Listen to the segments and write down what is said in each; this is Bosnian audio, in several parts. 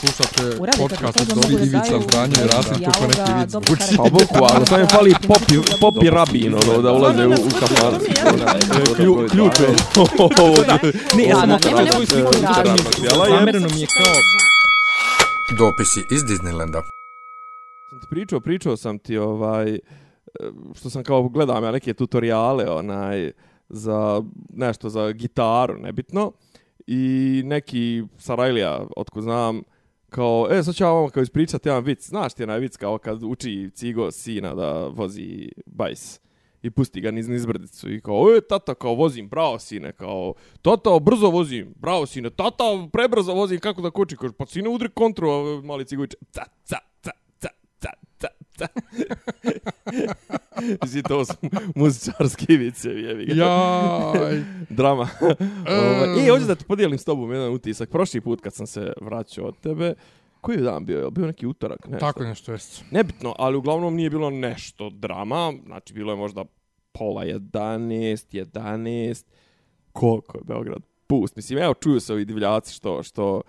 Slušate podcast to, od da Ivica Zdanje i Rasim kako neki vic. Uči. Pa bukvalno, samo mi fali popi, popi rabin, ono, da ulaze u, u kafan. Klju, ključ je. Ne, ja sam svoju sliku. Zamereno mi je kao... Dopisi iz Disneylanda. Sam ti pričao, pričao sam ti ovaj, e, što sam kao gledao ja neke tutoriale onaj, za nešto za gitaru, nebitno. I neki Sarajlija, otko znam, kao, e, sad ću ja vam kao ispričat jedan vic. Znaš ti onaj vic kao kad uči cigo sina da vozi bajs i pusti ga niz nizbrdicu i kao, e, tata, kao vozim, bravo sine, kao, tata, brzo vozim, bravo sine, tata, prebrzo vozim, kako da koči, kaže, pa sine, udri kontru, mali cigović, ca, ca, ca, ca. Mislim, to su muzičarski vicevi, jevi ga. Jaj. Drama. Ovaj, E, hoću da ti podijelim s tobom jedan utisak. Prošli put kad sam se vraćao od tebe, koji je dan bio? Je Bio neki utorak? Nešto. Tako nešto jest. Nebitno, ali uglavnom nije bilo nešto drama. Znači, bilo je možda pola 11, 11. Koliko je Beograd? Pust. Mislim, evo, čuju se ovi divljaci što... što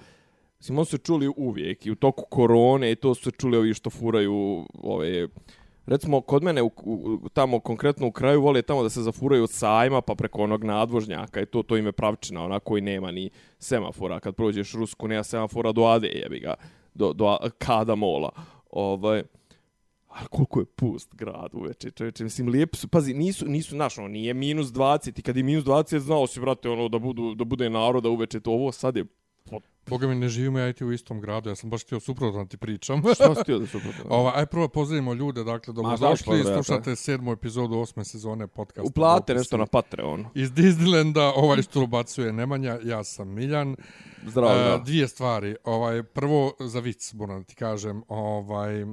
Mislim, oni su se čuli uvijek i u toku korone i to su se čuli ovi što furaju ove... Recimo, kod mene, u, u, tamo konkretno u kraju, vole tamo da se zafuraju od sajma pa preko onog nadvožnjaka i to, to ime pravčina, onako i nema ni semafora. Kad prođeš Rusku, nema semafora do Ade, jebi ga, do, do Kada mola. Ovaj, a koliko je pust grad uveče, čovječe, mislim, lijepi su, pazi, nisu, nisu, znaš, ono, nije minus 20, i kad je minus 20, znao si, brate, ono, da, budu, da bude naroda uveče, to ovo sad je, Boga mi ne živimo ja i ti u istom gradu, ja sam baš htio suprotno da ti pričam. šta si htio da su protiv? Ova, aj prvo pozdravimo ljude, dakle, znaš, došli, slušate sedmu epizodu osme sezone podcasta. Uplate nešto na Patreon. Iz Disneylanda, ovaj što ubacuje Nemanja, ja sam Miljan. Zdravo, E, zdravo. dvije stvari. Ovaj, prvo, za vic, moram da ti kažem. Ovaj,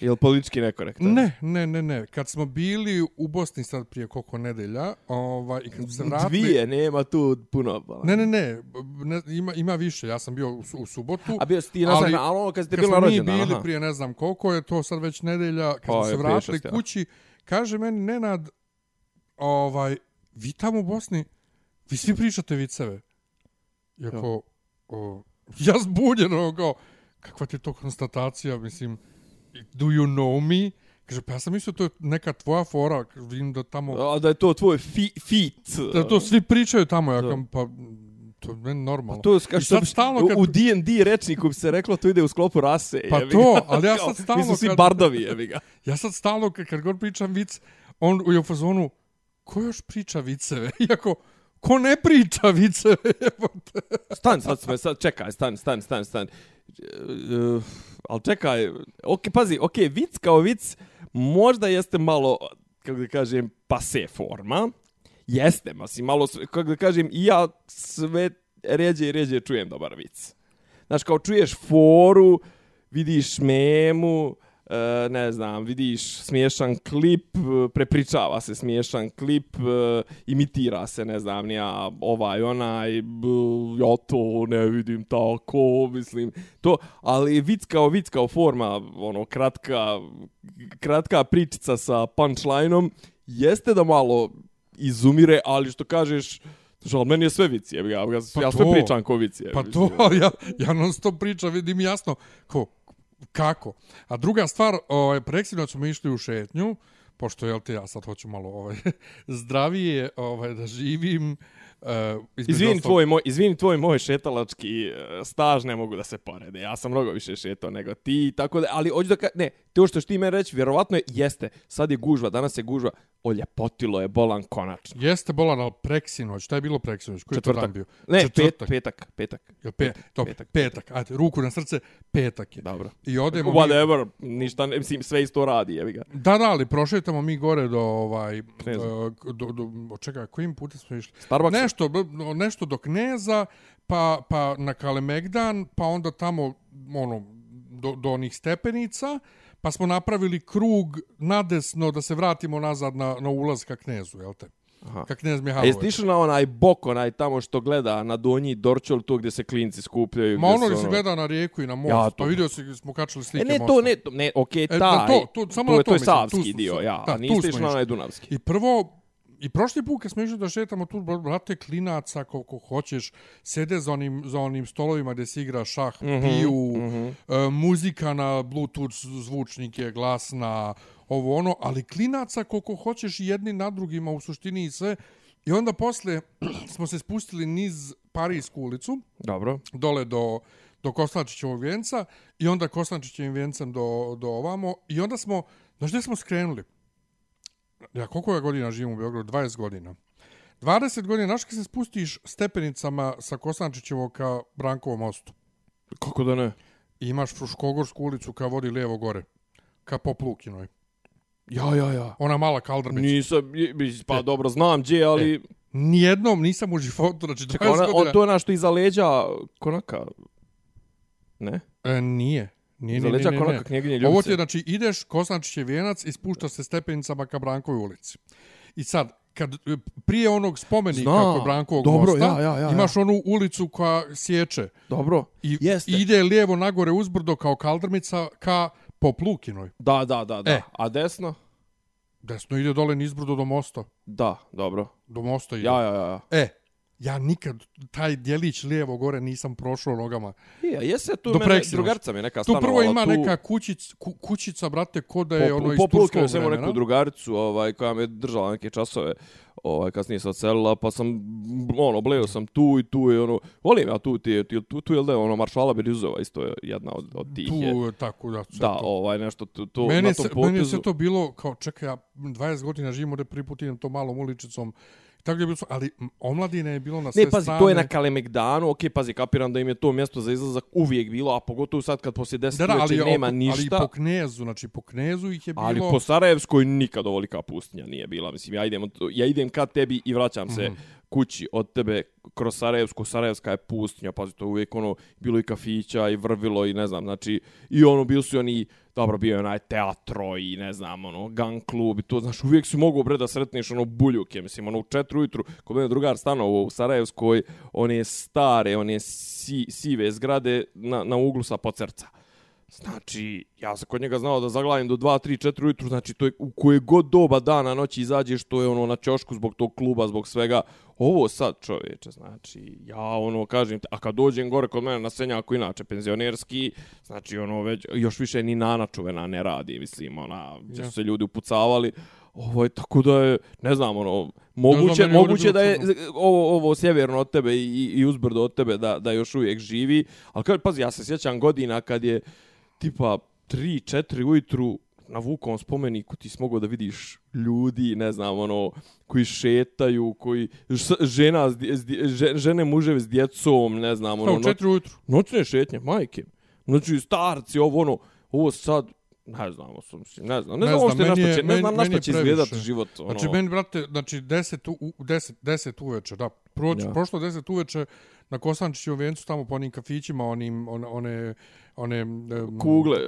Je li politički nekorektan? ne, ne, ne, ne. Kad smo bili u Bosni sad prije koliko nedelja, ovaj, i kad smo se vratili... Dvije, nema tu puno. pa. Ne, ne, ne, ne ima, ima više. Ja sam bio u, u subotu. A bio si ti na ali- ali ono kad ste kad bili smo mi bili aha. prije ne znam koliko je to sad već nedelja, kad Pa smo se vratili ja. kući, kaže meni Nenad, ovaj, vi tamo u Bosni, vi svi pričate viceve. Iako, o, ja zbunjen, ono kao, kakva ti je to konstatacija, mislim, do you know me? Kaže, pa ja sam mislio to je neka tvoja fora, kaže, vidim da tamo, A da je to tvoj fi, fit. da to svi pričaju tamo, ja kam, pa, to je meni normalno. To je I kao što bi- stalno kad- u D&D rečniku bi se reklo to ide u sklopu rase. Pa to, ali ja sad stalno Mi smo svi kad- bardovi, jebi ga. Ja sad stalno, kad, kad god pričam vic, on je u fazonu, ko još priča viceve? Iako, ko ne priča viceve? Stan, sad smo, sad čekaj, stan, stan, stan, stan. Eh, uh, ali čekaj, ok, pazi, ok, vic kao vic, možda jeste malo, kako da kažem, pase forma. Jeste, mislim, malo, kako da kažem, i ja sve ređe i ređe čujem dobar vic. Znaš, kao čuješ foru, vidiš memu, e, ne znam, vidiš smiješan klip, e, prepričava se smiješan klip, e, imitira se, ne znam, nija ovaj, onaj, b, ja to ne vidim tako, mislim, to, ali vic kao vic kao forma, ono, kratka, kratka pričica sa punchlineom, jeste da malo izumire, ali što kažeš, Znaš, ali meni je sve vici, jebi ga, ja, Pa ja sve to. pričam ko vici. Pa to, ja, ja non stop pričam, vidim jasno, ko, kako. A druga stvar, ovaj, preksinoć smo išli u šetnju, pošto, jel te, ja sad hoću malo ovaj, zdravije ovaj, da živim. Uh, Izvini tvoj, moj, izvini tvoj moj šetalački e, staž ne mogu da se porede. Ja sam mnogo više šetao nego ti, tako da, ali hoću da ka, ne, to što što ti meni reći, vjerovatno je, jeste, sad je gužva, danas je gužva, oljepotilo je bolan konačno. Jeste bolan, ali preksinoć, šta je bilo preksinoć? Koji je to dan Četvrtak. bio? Ne, pet, Četvrtak. petak, petak. Jel pe, to, petak. petak. petak. Ajde, ruku na srce, petak je. Dobro. I odemo mi, Whatever, ništa, ne, mislim, sve isto radi, jebi ga. Da, da, ali prošetamo mi gore do ovaj e, do do čekaj, kojim putem smo išli? Starbucks? Nešto nešto do Kneza, pa pa na Kalemegdan, pa onda tamo ono do, do onih stepenica, pa smo napravili krug nadesno da se vratimo nazad na na ulaz ka Knezu, jel te? Aha. Ka Knez Mihajlović. jesi išao na onaj bok, onaj tamo što gleda na donji Dorčol, to gdje se klinci skupljaju? Ma gdje ono se li se gleda na rijeku i na most, Ja, ja, to- pa vidio si, smo kačali E, slike ne, mosta. to, ne, to, ne, okej, E, taj, na to- to- samo to, na je, to to je mislim, tu savski dio, se- ja, da, a tu niste išli na išli. onaj dunavski. I prvo, I prošli put kad smo išli da šetamo tu, brate, klinaca koliko hoćeš, sede za onim, za onim stolovima gdje se igra šah, mm -hmm, piju, mm -hmm. e, muzika na bluetooth zvučnike, glasna, ovo ono, ali klinaca koliko hoćeš jedni na drugima u suštini i sve. I onda posle smo se spustili niz Parijsku ulicu. Dobro. Dole do, do Kostančićevog vijenca i onda Kostančićevim vijencem do, do ovamo. I onda smo, znaš gdje smo skrenuli? Ja koliko ja godina živim u Beogradu? 20 godina. 20 godina, znaš kad se spustiš stepenicama sa Kostančićevog ka Brankovom mostu? Kako da ne? I imaš Fruškogorsku ulicu ka vodi lijevo gore. Ka Poplukinoj. Ja, ja, ja. Ona mala kaldrmić. Nisam, pa e. dobro, znam gdje, ali... E. Nijednom nisam u životu, znači 20 Čekaj, ona, godina. On, to je našto iza leđa konaka, ne? E, nije. Nije, iza leđa konaka knjeginje Ljubice. Ovo ti je, znači, ideš Kosančiće vijenac i spuštaš se stepenicama ka Brankovoj ulici. I sad, kad prije onog spomenika Zna, kod Brankovog dobro, mosta, ja, ja, ja, imaš onu ulicu koja sječe. Dobro, I jeste. ide lijevo nagore uzbrdo kao kaldrmica ka po Plukinoj. Da, da, da, da. E. A desno? Desno ide dole nizbrdo do mosta. Da, dobro. Do mosta ide. Ja, ja, ja. E, ja nikad taj dijelić lijevo gore nisam prošao nogama. Ja, jese tu do mene, drugarca mi neka stanovala. Tu prvo ima tu... neka kućic, ku, kućica, brate, ko da je po, ono iz turskog vremena. Po neku drugaricu ovaj, koja me držala neke časove ovaj kasnije se odselila, pa sam ono bleo sam tu i tu je ono volim ja tu ti tu tu, tu je da ono maršala Berizova isto je jedna od od tih tu, je tako da da to. ovaj nešto to, to meni na tom se, potezu meni se to bilo kao čekaj ja 20 godina živim ovde prvi to malom uličicom Tako je bilo, ali omladine je bilo na sve Ne, pazi, strane. to je na Kalemegdanu, okej, okay, pazi, kapiram da im je to mjesto za izlazak uvijek bilo, a pogotovo sad kad poslije 10 da, da, ali, nema oko, ništa. Ali po Knezu, znači po Knezu ih je bilo... Ali po Sarajevskoj nikad ovolika pustinja nije bila, mislim, ja idem, ja idem kad tebi i vraćam se mm -hmm. kući od tebe kroz Sarajevsku, Sarajevska je pustinja, pazi, to uvijek ono, bilo i kafića i vrvilo i ne znam, znači, i ono, bili su oni dobro bio je onaj teatro i ne znam ono gang klub i to znaš uvijek si mogao bre da sretneš ono buljuke mislim ono u 4 ujutru kod mene drugar stanovo u Sarajevskoj on je stare on je si, sive zgrade na, na uglu sa pocerca Znači, ja sam kod njega znao da zaglavim do 2, 3, 4 ujutru, znači to je u koje god doba dana, noći izađeš, to je ono na čošku zbog tog kluba, zbog svega. Ovo sad čovječe, znači, ja ono kažem, a kad dođem gore kod mene na Senjaku, inače penzionerski, znači ono već, još više ni Nana čuvena ne radi, mislim, ona, gdje su se ljudi upucavali. Ovo je tako da je, ne znam, ono, moguće, znam, moguće da je ovo, ovo sjeverno od tebe i, i uzbrdo od tebe da, da još uvijek živi. Ali kad, pazi, ja se sjećam godina kad je, tipa 3-4 ujutru na Vukovom spomeniku ti smogao da vidiš ljudi, ne znam, ono, koji šetaju, koji, žena, žene muževe s djecom, ne znam, ono, noć, ujutru. noćne šetnje, majke, znači starci, ovo, ono, ovo sad, ne znam, osam, ne znam, ne, ne znam, znam, meni je, ne znam na što će izgledati život. Ono. Znači, meni, brate, znači, 10, u, 10, 10 uveče, da, proč, ja. prošlo 10 uveče na Kosančićevom vencu, tamo po onim kafićima, onim, one, one one um, kugle,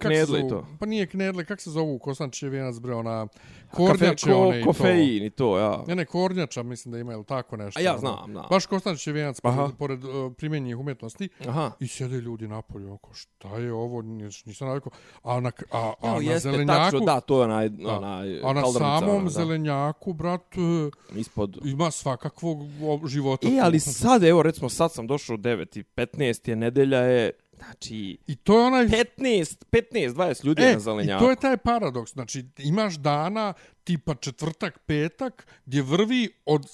knedle i to. Pa nije knedle, kako se zovu Kosančiće vijenac bre, ona kornjače ko, one i to. Kofein i to, ja. Ne, ne, kornjača, mislim da ima ili tako nešto. A ja znam, znam. Baš Kosančiće vijenac pored, pored uh, primjenjih umjetnosti. Aha. I sjede ljudi napolje, oko šta je ovo, nisam navikao. A na, a, a Evo, na jeste, zelenjaku... Tačno, da, to je onaj, onaj A na samom da. zelenjaku, brat, Ispod... ima svakakvog života. E, ali sad, evo, recimo, sad sam došao u 9 i 15 je nedelja je Znači, I to je onaj... 15, 15, 20 ljudi e, na zelenjaku. I to je taj paradoks. Znači, imaš dana tipa četvrtak, petak, gdje vrvi od...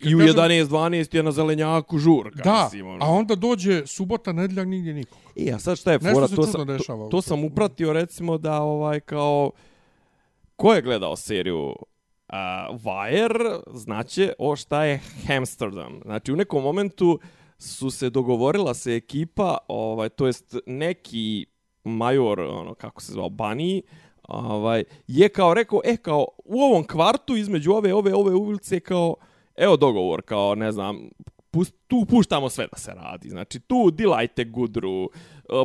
I u kažem, 11, 12 je na zelenjaku žurka. Da, mislim, ono. a onda dođe subota, nedljak, nigdje nikog. I ja sad šta je fora? to sam, to, to sam upratio recimo da ovaj kao... Ko je gledao seriju uh, Wire, znaće o šta je Hamsterdam. Znači, u nekom momentu su se dogovorila se ekipa, ovaj to jest neki major, ono kako se zvao Bani, ovaj je kao rekao, e kao u ovom kvartu između ove ove ove ulice kao evo dogovor kao ne znam pust, tu puštamo sve da se radi. Znači, tu dilajte gudru, e,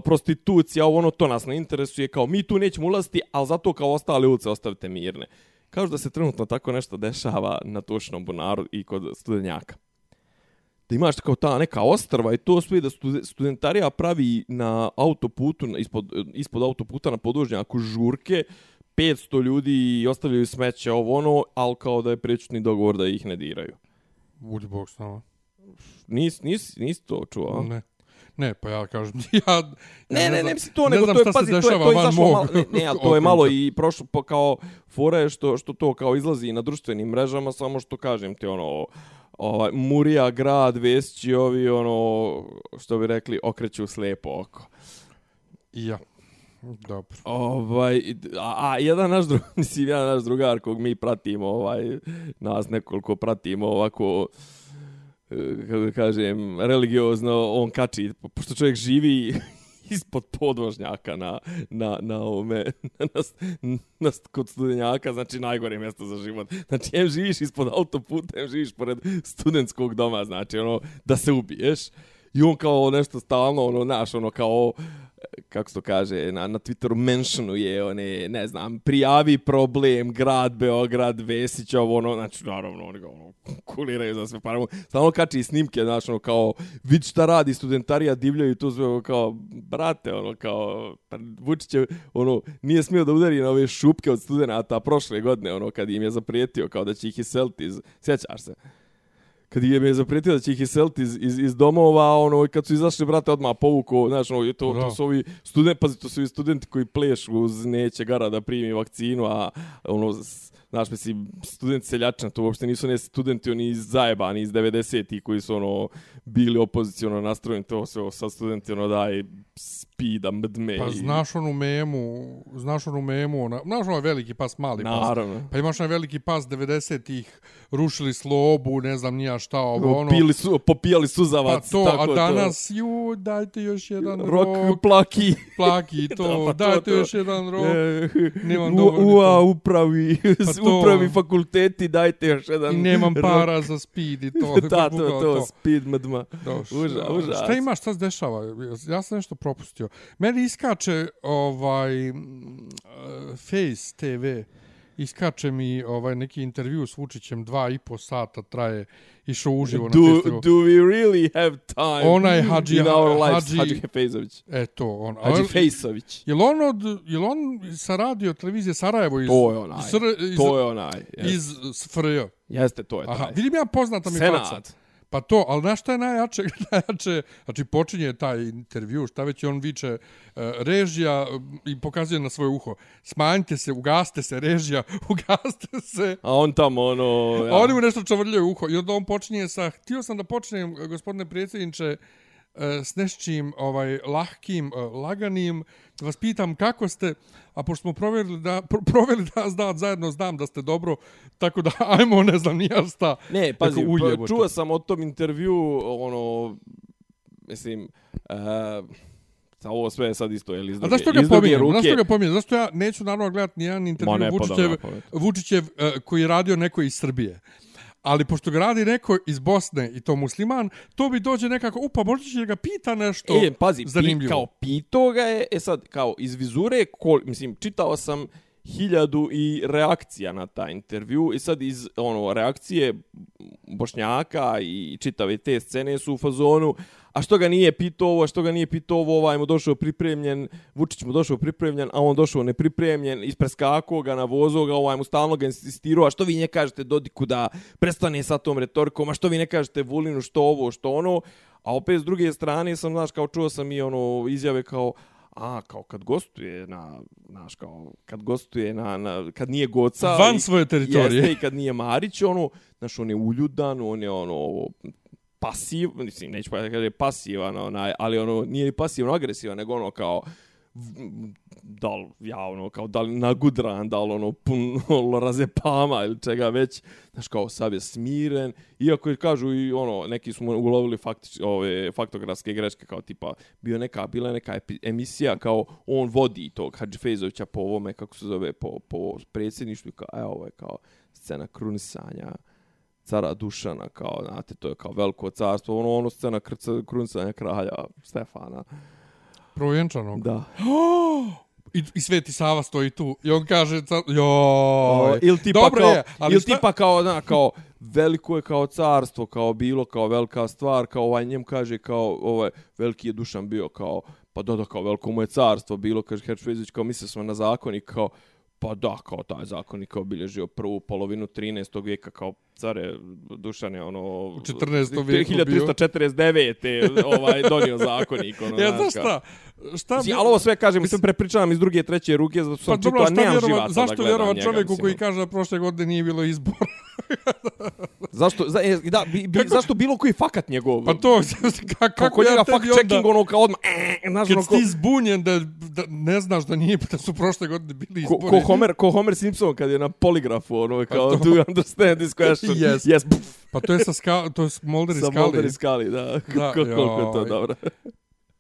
prostitucija, ovo ono, to nas ne interesuje, kao mi tu nećemo ulaziti, ali zato kao ostale ulice ostavite mirne. Kažu da se trenutno tako nešto dešava na Tušnom bunaru i kod studenjaka da imaš kao ta neka ostrva i to sve da studentarija pravi na autoputu, ispod, ispod autoputa na podužnjaku žurke, 500 ljudi i ostavljaju smeće ovo ono, ali kao da je prečutni dogovor da ih ne diraju. Budi bog s nama. Nis, nis, nis to čuo? Ne. Ne, pa ja kažem, ja... Ne, ja ne, ne, znam- mislim to, ne nego to je, pazi, to je, to je izašlo mog malo, ne, ne, to je malo i prošlo, pa kao, fora je što, što to kao izlazi na društvenim mrežama, samo što kažem ti, ono, ovaj, Murija, grad, Vesići, ovi, ono, što bi rekli, okreću slepo oko. Ja. Dobro. Ovaj, a, a jedan naš drug, mislim, jedan naš drugar kog mi pratimo, ovaj, nas nekoliko pratimo ovako, e, kako da kažem, religiozno, on kači, pošto čovjek živi ispod podvožnjaka na, na, na ovome, na, na, na, kod studenjaka, znači najgore mjesto za život. Znači, em živiš ispod autoputa, em živiš pored studentskog doma, znači, ono, da se ubiješ. I on kao nešto stalno, ono, naš, ono, kao, kako se to kaže, na, na Twitteru mentionuje, one, ne znam, prijavi problem, grad Beograd, Vesić, ovo, ono, znači, naravno, oni ga, ono, kuliraju za sve paramo. Stalno kači snimke, znači, ono, kao, vidi šta radi studentarija, divljaju tu sve, ono, kao, brate, ono, kao, pa Vučić je, ono, nije smio da udari na ove šupke od studenata prošle godine, ono, kad im je zaprijetio, kao da će ih iseliti sjećaš se? Kad je me zaprijetio da će ih iseliti iz, iz, iz domova, ono, kad su izašli, brate, odmah povuko, znaš, ono, to, to su ovi studenti, pazi, to su ovi studenti koji plešu uz neće gara da primi vakcinu, a, ono, znaš, mislim, studenti seljačna, to uopšte nisu ne studenti, oni iz zajebani, iz 90-ih, koji su, ono, bili opozicijono nastrojeni, to se, sad studenti, ono, daj, spida, mdme. Pa i- znaš onu memu, znaš onu memu, ona, znaš onaj veliki pas, mali pas. Naravno. Pa imaš onaj veliki pas 90-ih, rušili slobu, ne znam nija šta, ovo ono. Pili su, popijali Pa suzavac, to, tako a danas, ju, dajte još jedan rok, Rok, plaki. plaki, to, Da, pa to, dajte to. još jedan rok. E, Nemam u, dovoljno ua, to. upravi, Pa to. upravi fakulteti, dajte još jedan... I nemam para za speed i to. da, to, bukvalno to, speed madma. Uža, užas. Šta ima, šta se dešava? Ja sam nešto propustio. Meni iskače ovaj eh, Face TV. Iskače mi ovaj neki intervju s Vučićem, dva i po sata traje, išao uživo na Do, festival. do we really have time Onaj Hadži- in our lives? Hadži- Hadži Hefejzović. E to, on. Hadži Fejsović. Jel on, od, jel on sa radio televizije Sarajevo iz... To je onaj. Iz, Sr- iz, To je onaj. Jeste, iz SFRJ. jeste to je Aha, taj. vidim ja poznata mi faca. Senat. Pa to, ali znaš šta je najjače? najjače? Znači, počinje taj intervju, šta već on viče, uh, režija uh, i pokazuje na svoje uho. Smanjite se, ugaste se, režija, ugaste se. A on tamo, ono... Ja. A oni mu nešto čavrljaju uho. I onda on počinje sa, htio sam da počnem, gospodine predsjedniče, uh, s nešćim ovaj, lahkim, uh, laganim, vas pitam kako ste, a pošto smo provjerili da, pro, provjerili da znam, zajedno znam da ste dobro, tako da ajmo, ne znam, nija šta. Ne, pazi, pa, čuo sam o tom intervju, ono, mislim, uh, sa ovo sve je sad isto, je li iz A druge, zašto ga iz pominjem? ruke. Zašto ga pominjem? Zašto ja neću naravno gledati nijedan intervju Vučićev. Vučićev uh, koji je radio neko iz Srbije. Ali pošto ga radi neko iz Bosne i to musliman, to bi dođe nekako, upa, možda će ga pita nešto E, pazi, pi, zanimljivo. kao pito ga je, e sad, kao iz vizure, kol, mislim, čitao sam hiljadu i reakcija na taj intervju. I sad iz ono reakcije Bošnjaka i čitave te scene su u fazonu a što ga nije pitao ovo, a što ga nije pitao ovo, ovaj mu došao pripremljen, Vučić mu došao pripremljen, a on došao nepripremljen, ispreskakao ga, navozao ga, ovaj mu stalno ga insistirao, a što vi ne kažete Dodiku da prestane sa tom retorikom, a što vi ne kažete Vulinu što ovo, što ono, a opet s druge strane sam, znaš, kao čuo sam i ono izjave kao, a kao kad gostuje na znaš kao kad gostuje na, na kad nije Goca Van i- svoje teritorije. jeste i kad nije Marić ono znaš on je uljudan on je ono pasiv mislim neću pa da kaže pasivan onaj ali ono nije ni pasivno agresivan nego ono kao da li ja ono kao da li nagudran da li ono pun ono, razepama ili čega već znaš kao sav je smiren iako kažu i ono neki su mu ulovili faktič, ove faktografske greške kao tipa bio neka bila neka epi, emisija kao on vodi tog Hadži Fejzovića po ovome kako se zove po po predsjedništvu kao evo ovo je kao scena krunisanja cara Dušana, kao, znate, to je kao veliko carstvo, ono, ono scena krca, krunisanja kralja Stefana. Provjenčanog. Da. I, I Sveti Sava stoji tu. I on kaže, joj. ili tipa Dobro kao, je, ali ili šta- tipa kao, na, kao, veliko je kao carstvo, kao bilo, kao velika stvar, kao ovaj njem kaže, kao, ovaj, veliki je Dušan bio, kao, pa da, da, kao, veliko mu je carstvo bilo, kaže Heršvezić, kao, mislio smo na zakon i kao, Pa da, kao taj zakonik je obilježio prvu polovinu 13. vijeka kao care Dušane, ono... U 14. vijeku bio. 1349. ovaj, donio zakonik. Ono, Ja, znaš, šta? Šta Mislim, ali ovo sve kažem, sve prepričavam iz druge, treće ruke, zato Pa sam dobro, čitao, nemam vjerovat, živaca da zašto gledam vjerovat njega, čovjeku mislim, koji ono. kaže da prošle godine nije bilo izbora? Zašto, za, e, da, bi, bi, zašto bilo koji fakat njegov? Pa to, kako, kako kako ja njega fact onda... checking ono kao odmah, e, znaš, Kad ono ko, ti zbunjen da, da ne znaš da nije, da su prošle godine bili ko, izbori. ko, Homer, ko Homer Simpson kad je na poligrafu, ono, kao, to- do you understand this question? Yes. Yes, Pa to je sa ska, to je Mulder i sa Scully. Mulder i Scully, da. Da, da koliko je to joj. dobro.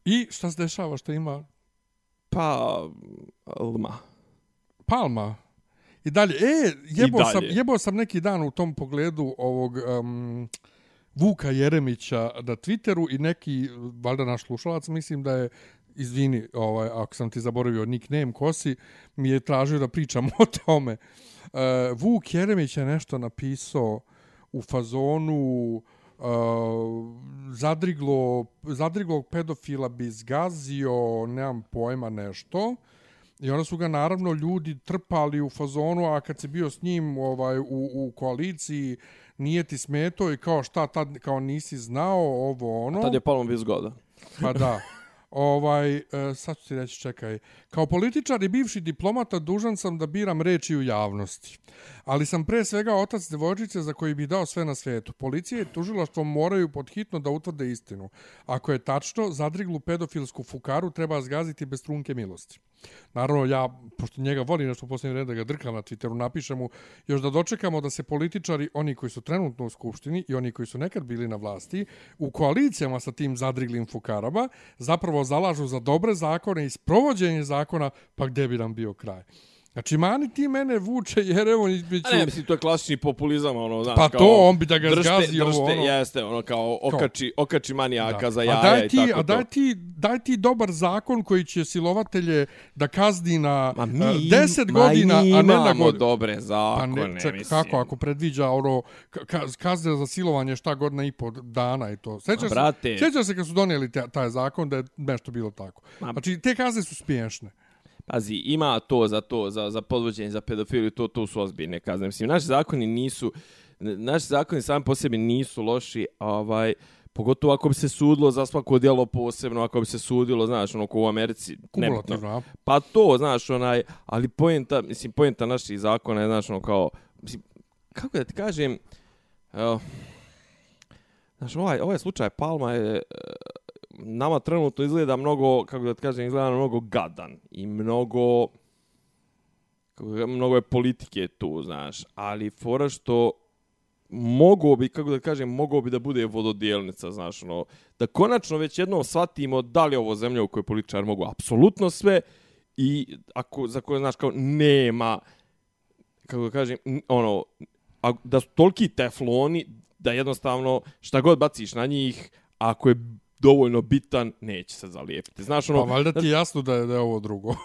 I šta se dešava, šta ima? Pa, lma. Palma. I dalje, e, jebo dalje. sam, jebo sam neki dan u tom pogledu ovog um, Vuka Jeremića na Twitteru i neki, valjda naš slušalac, mislim da je, izvini, ovaj, ako sam ti zaboravio nickname Kosi, mi je tražio da pričam o tome. Uh, Vuk Jeremić je nešto napisao u fazonu uh, zadriglo, zadriglog pedofila bi zgazio, nemam pojma nešto. I onda su ga naravno ljudi trpali u fazonu, a kad se bio s njim ovaj, u, u koaliciji, nije ti smeto i kao šta tad, kao nisi znao ovo ono. Tad je Palma bio zgoda. Pa da. Ovaj, e, sad ću ti reći, čekaj. Kao političar i bivši diplomata dužan sam da biram reči u javnosti. Ali sam pre svega otac devojčice za koji bi dao sve na svetu. Policija i tužilaštvo moraju podhitno da utvrde istinu. Ako je tačno, zadriglu pedofilsku fukaru treba zgaziti bez trunke milosti. Naravno, ja, pošto njega volim nešto u posljednje vreme da ga drkam na Twitteru, napišem mu još da dočekamo da se političari, oni koji su trenutno u Skupštini i oni koji su nekad bili na vlasti, u koalicijama sa tim zadriglim fukarama, zapravo zalažu za dobre zakone i sprovođenje zakona, pa gde bi nam bio kraj. Znači, mani ti mene vuče, jer evo, bit A ne, mislim, to je klasični populizam, ono, znaš, Pa kao... to, on bi da ga držte, zgazi, ovo, držte, ono. jeste, ono, kao okači, okači manijaka za a jaja daj i ti, tako a daj ti, daj ti dobar zakon koji će silovatelje da kazni na Ma eh, mi, 10 ma godina, a ne na imamo godinu. dobre Pa zakone, ne, ček, mislim. kako ako predviđa ono ka- ka- kazne za silovanje šta godina i po dana i to. Ma, se, sećaš se kad su donijeli taj zakon da je nešto bilo tako. Ma- Znači te kazne su smiješne. Pazi, ima to za to, za, za podvođenje, za pedofiliju, to, to su ozbiljne kazne. Mislim, naši zakoni nisu, naši zakoni sami po sebi nisu loši, ovaj, pogotovo ako bi se sudilo za svako djelo posebno, ako bi se sudilo, znaš, ono, ko u Americi, Kumulativno, nebitno. Pa to, znaš, onaj, ali poenta, mislim, poenta naših zakona je, znaš, ono, kao, mislim, kako da ti kažem, evo, znaš, ovaj, ovaj slučaj Palma je, nama trenutno izgleda mnogo, kako da kažem, izgleda mnogo gadan i mnogo, kako da, mnogo je politike tu, znaš, ali fora što mogo bi, kako da kažem, mogo bi da bude vododijelnica, znaš, ono, da konačno već jednom shvatimo da li je ovo zemlja u kojoj političar mogu apsolutno sve i ako, za koje, znaš, kao, nema, kako da kažem, ono, a, da su toliki tefloni da jednostavno šta god baciš na njih, ako je dovoljno bitan, neće se zalijepiti. Znaš, Pa ono, valjda ti je jasno da je, da je ovo drugo.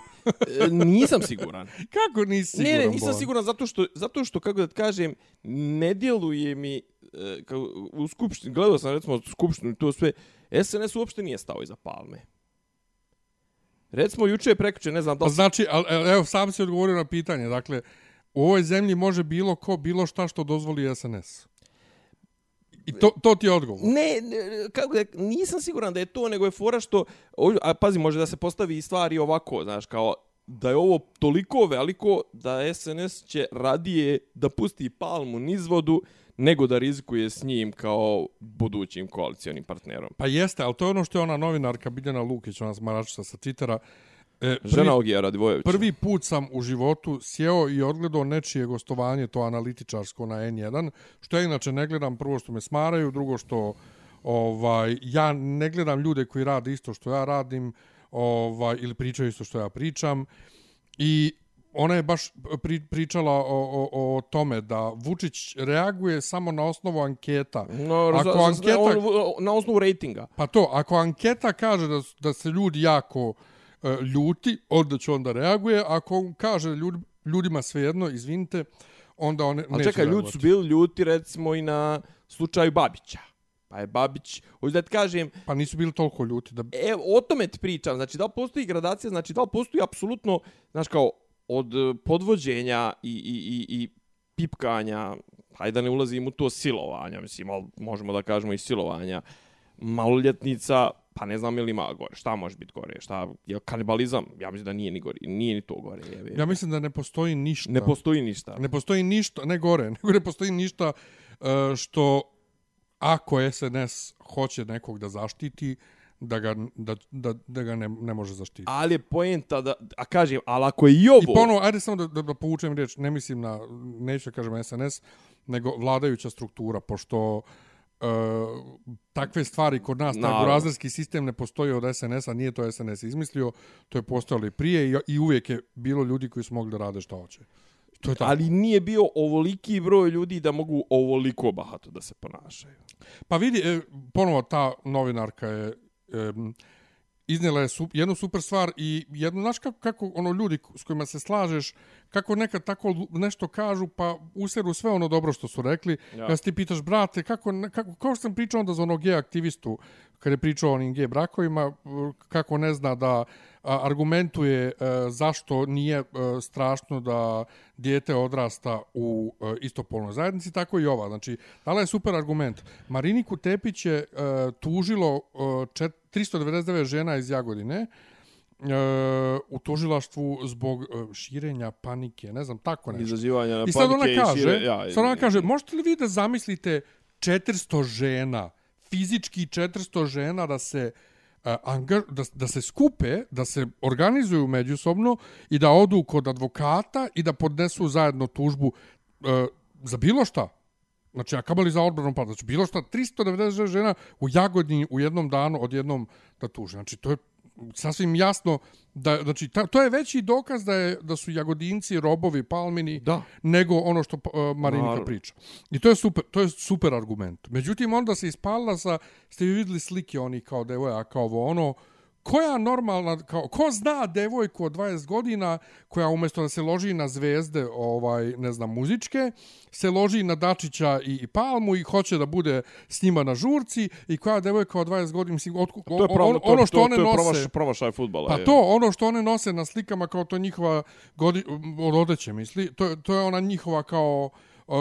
e, nisam siguran. kako nisi siguran? ne, ne, nisam siguran zato što, zato što, kako da ti kažem, ne djeluje mi, e, kao, u skupštini, gledao sam recimo skupštinu i to sve, SNS uopšte nije stao iza palme. Recimo, juče je prekuće, ne znam da Pa li... znači, al, evo, sam si odgovorio na pitanje. Dakle, u ovoj zemlji može bilo ko, bilo šta što dozvoli SNS. I to, to ti je odgovor. Ne, ne, kako da, nisam siguran da je to, nego je fora što, a pazi, može da se postavi stvari ovako, znaš, kao da je ovo toliko veliko da SNS će radije da pusti palmu nizvodu nego da rizikuje s njim kao budućim koalicijonim partnerom. Pa jeste, ali to je ono što je ona novinarka Biljana Lukić, ona smaračica sa Twittera. E, prvi, Žena Ogija Radivojevića. prvi put sam u životu sjeo i odgledao nečije gostovanje, to analitičarsko na N1, što ja inače ne gledam, prvo što me smaraju, drugo što ovaj ja ne gledam ljude koji rade isto što ja radim, ovaj ili pričaju isto što ja pričam. I ona je baš pri, pričala o, o, o tome da Vučić reaguje samo na osnovu anketa. No, Ako za, anketa- on, na osnovu rejtinga. Pa to, ako anketa kaže da, da se ljudi jako ljuti, onda će onda reaguje. Ako on kaže ljud, ljudima svejedno, izvinite, onda on Ali neće čekaj, ljudi su bili ljuti recimo i na slučaju Babića. Pa je Babić, hoću da ti kažem, Pa nisu bili toliko ljuti. Da... E, o tome ti pričam. Znači, da li postoji gradacija, znači, da li postoji apsolutno, znaš, kao, od e, podvođenja i, i, i, i pipkanja, hajde da ne ulazim u to silovanja, mislim, ali možemo da kažemo i silovanja, maloljetnica, pa ne znam ili ima gore, šta može biti gore, šta, je kanibalizam, ja mislim da nije ni gore, nije ni to gore. Je, Ja mislim da ne postoji ništa. Ne postoji ništa. Ne postoji ništa, ne gore, nego ne postoji ništa uh, što ako SNS hoće nekog da zaštiti, da ga, da, da, da ga ne, ne može zaštiti. Ali je poenta da, a kažem, ali ako je i ovo... I ponovo, ajde samo da, da, da povučem riječ, ne mislim na, neću da kažem SNS, nego vladajuća struktura, pošto uh, takve stvari kod nas, taj burazerski sistem ne postoji od SNS-a, nije to SNS izmislio, to je postojalo i prije i, i uvijek je bilo ljudi koji su mogli da rade šta hoće. To je tako. Ali nije bio ovoliki broj ljudi da mogu ovoliko bahato da se ponašaju. Pa vidi, e, ponovo ta novinarka je e, iznijela je su, jednu super stvar i jednu, znaš kako, kako ono ljudi s kojima se slažeš, kako nekad tako nešto kažu, pa useru sve ono dobro što su rekli. Ja. Kad ti pitaš, brate, kako, kako, kao što sam pričao onda za onog gej aktivistu, kad je pričao o onim gej brakovima, kako ne zna da argumentuje e, zašto nije e, strašno da dijete odrasta u e, istopolnoj zajednici, tako i ova. Znači, dala je super argument. Mariniku Tepić je tužilo e, čet, 399 žena iz Jagodine e, u tužilaštvu zbog e, širenja panike, ne znam, tako nešto. Izazivanja na I sad ona kaže, i šire, ja, sad ona kaže, možete li vi da zamislite 400 žena, fizički 400 žena da se uh, da, da se skupe, da se organizuju međusobno i da odu kod advokata i da podnesu zajedno tužbu uh, za bilo šta. Znači, a kamali za odbranom pada. Znači, bilo šta, 390 žena u Jagodini u jednom danu odjednom da tuže. Znači, to je sasvim jasno da znači ta, to je veći dokaz da je da su jagodinci robovi palmini Da. nego ono što uh, Marinika Naravno. priča. I to je super, to je super argument. Međutim onda se ispalila sa ste vi videli slike oni kao devojaka kao ovo ono koja normalna, kao, ko zna devojku od 20 godina koja umjesto da se loži na zvezde, ovaj, ne znam, muzičke, se loži na Dačića i, i Palmu i hoće da bude s njima na žurci i koja devojka od 20 godina, mislim, od, To je pravo, ono, ono što to, one to je nose... promaš, promašaj futbala. Pa je. to, ono što one nose na slikama kao to njihova godi, od odeće, misli, to, to je ona njihova kao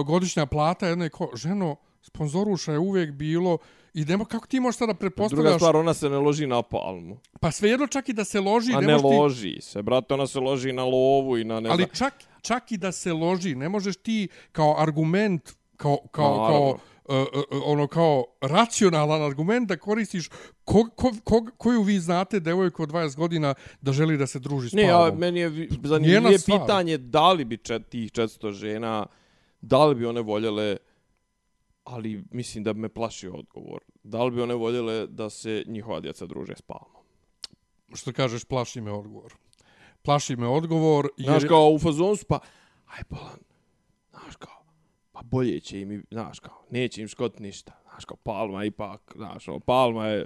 godišnja plata, jedna je ženo, sponzoruša je uvijek bilo i nema, kako ti možeš sada Druga pretpostavljaš, stvar, ona se ne loži na palmu. pa svejedno čak i da se loži, A ne, ne ti, loži se, brate, ona se loži na lovu i na ne ali znam. čak, čak i da se loži, ne možeš ti kao argument, kao, kao, Naravno. kao uh, uh, ono kao racionalan argument da koristiš ko, ko, ko, koju vi znate devojku od 20 godina da želi da se druži s Ne, a Pavlom. meni je zanimljivije pitanje da li bi čet, tih 400 žena, da li bi one voljele, ali mislim da bi me plaši odgovor, da li bi one voljele da se njihova djeca druže s palmom. što kažeš, plaši me odgovor. Plaši me odgovor, jer... Znaš, kao u fazonu su, pa, aj bolan, znaš kao, pa bolje će im, znaš kao, neće im škot ništa. Znaš kao, Palma ipak, znaš, ono, Palma je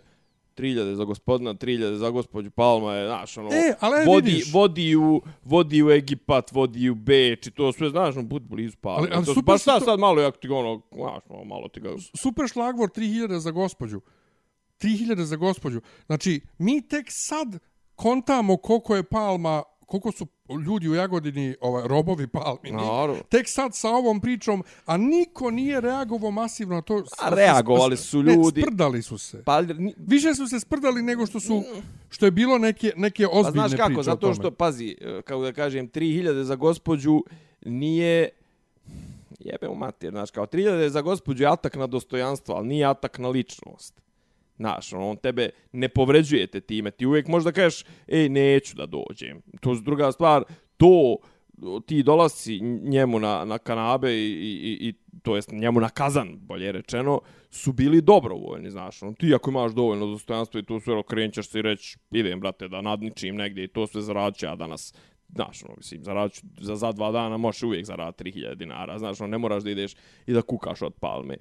3000 za gospodina, 3000 za gospođu, Palma je, znaš, ono, E, ali vodi, vidiš. vodi, u, vodi u Egipat, vodi u Beč i to sve, znaš, ono, bud blizu Palma. Ali- ali to, su- super su šta to- sad malo, jak ti ga, ono, znaš, ono, malo ti ga... super šlagvor 3000 za gospođu. 3000 za gospođu. Znači, mi tek sad kontamo koliko je Palma, koliko su ljudi u Jagodini ovaj, robovi Palmini. Naravno. Tek sad sa ovom pričom, a niko nije reagovao masivno na to. A reagovali su ljudi. Ne, sprdali su se. Pa, ni- Više su se sprdali nego što su što je bilo neke neke Pa ozbiljne znaš kako, priče o zato što, pazi, e, kako da kažem, 3000 za gospođu nije... Jebe u mater, znaš, kao 3000 za gospođu je atak na dostojanstvo, ali nije atak na ličnost. Znaš, ono, on tebe ne povređuje te time. Ti uvijek možda kažeš, ej, neću da dođem. To je druga stvar, to ti dolazi njemu na, na kanabe i, i, i to jest njemu na kazan, bolje rečeno, su bili dobrovoljni, znaš. Ono, ti ako imaš dovoljno dostojanstva i to sve ono, okrenćeš se i reći, idem, brate, da nadničim negdje i to sve zaradit ću ja danas. Znaš, ono, mislim, zaradit za, za dva dana možeš uvijek zaraditi 3000 dinara, znaš, ono, ne moraš da ideš i da kukaš od palme.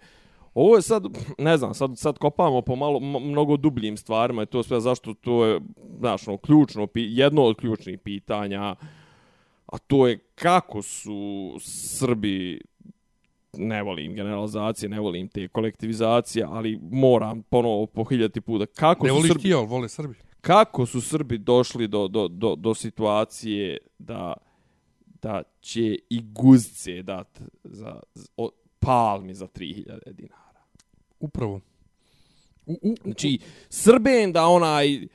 Ovo je sad, ne znam, sad, sad kopamo po malo, mnogo dubljim stvarima i to sve zašto to je, znaš, ono, ključno, jedno od ključnih pitanja, a to je kako su Srbi ne volim generalizacije, ne volim te kolektivizacije, ali moram ponovo po hiljati puta. Kako Ne su voliš Srbi, ti, ali vole Srbi. kako su Srbi došli do, do, do, do situacije da da će i guzce dat za, za o, palmi za 3000 dinara. Upravo. U, u, u, Znači, Srben da onaj,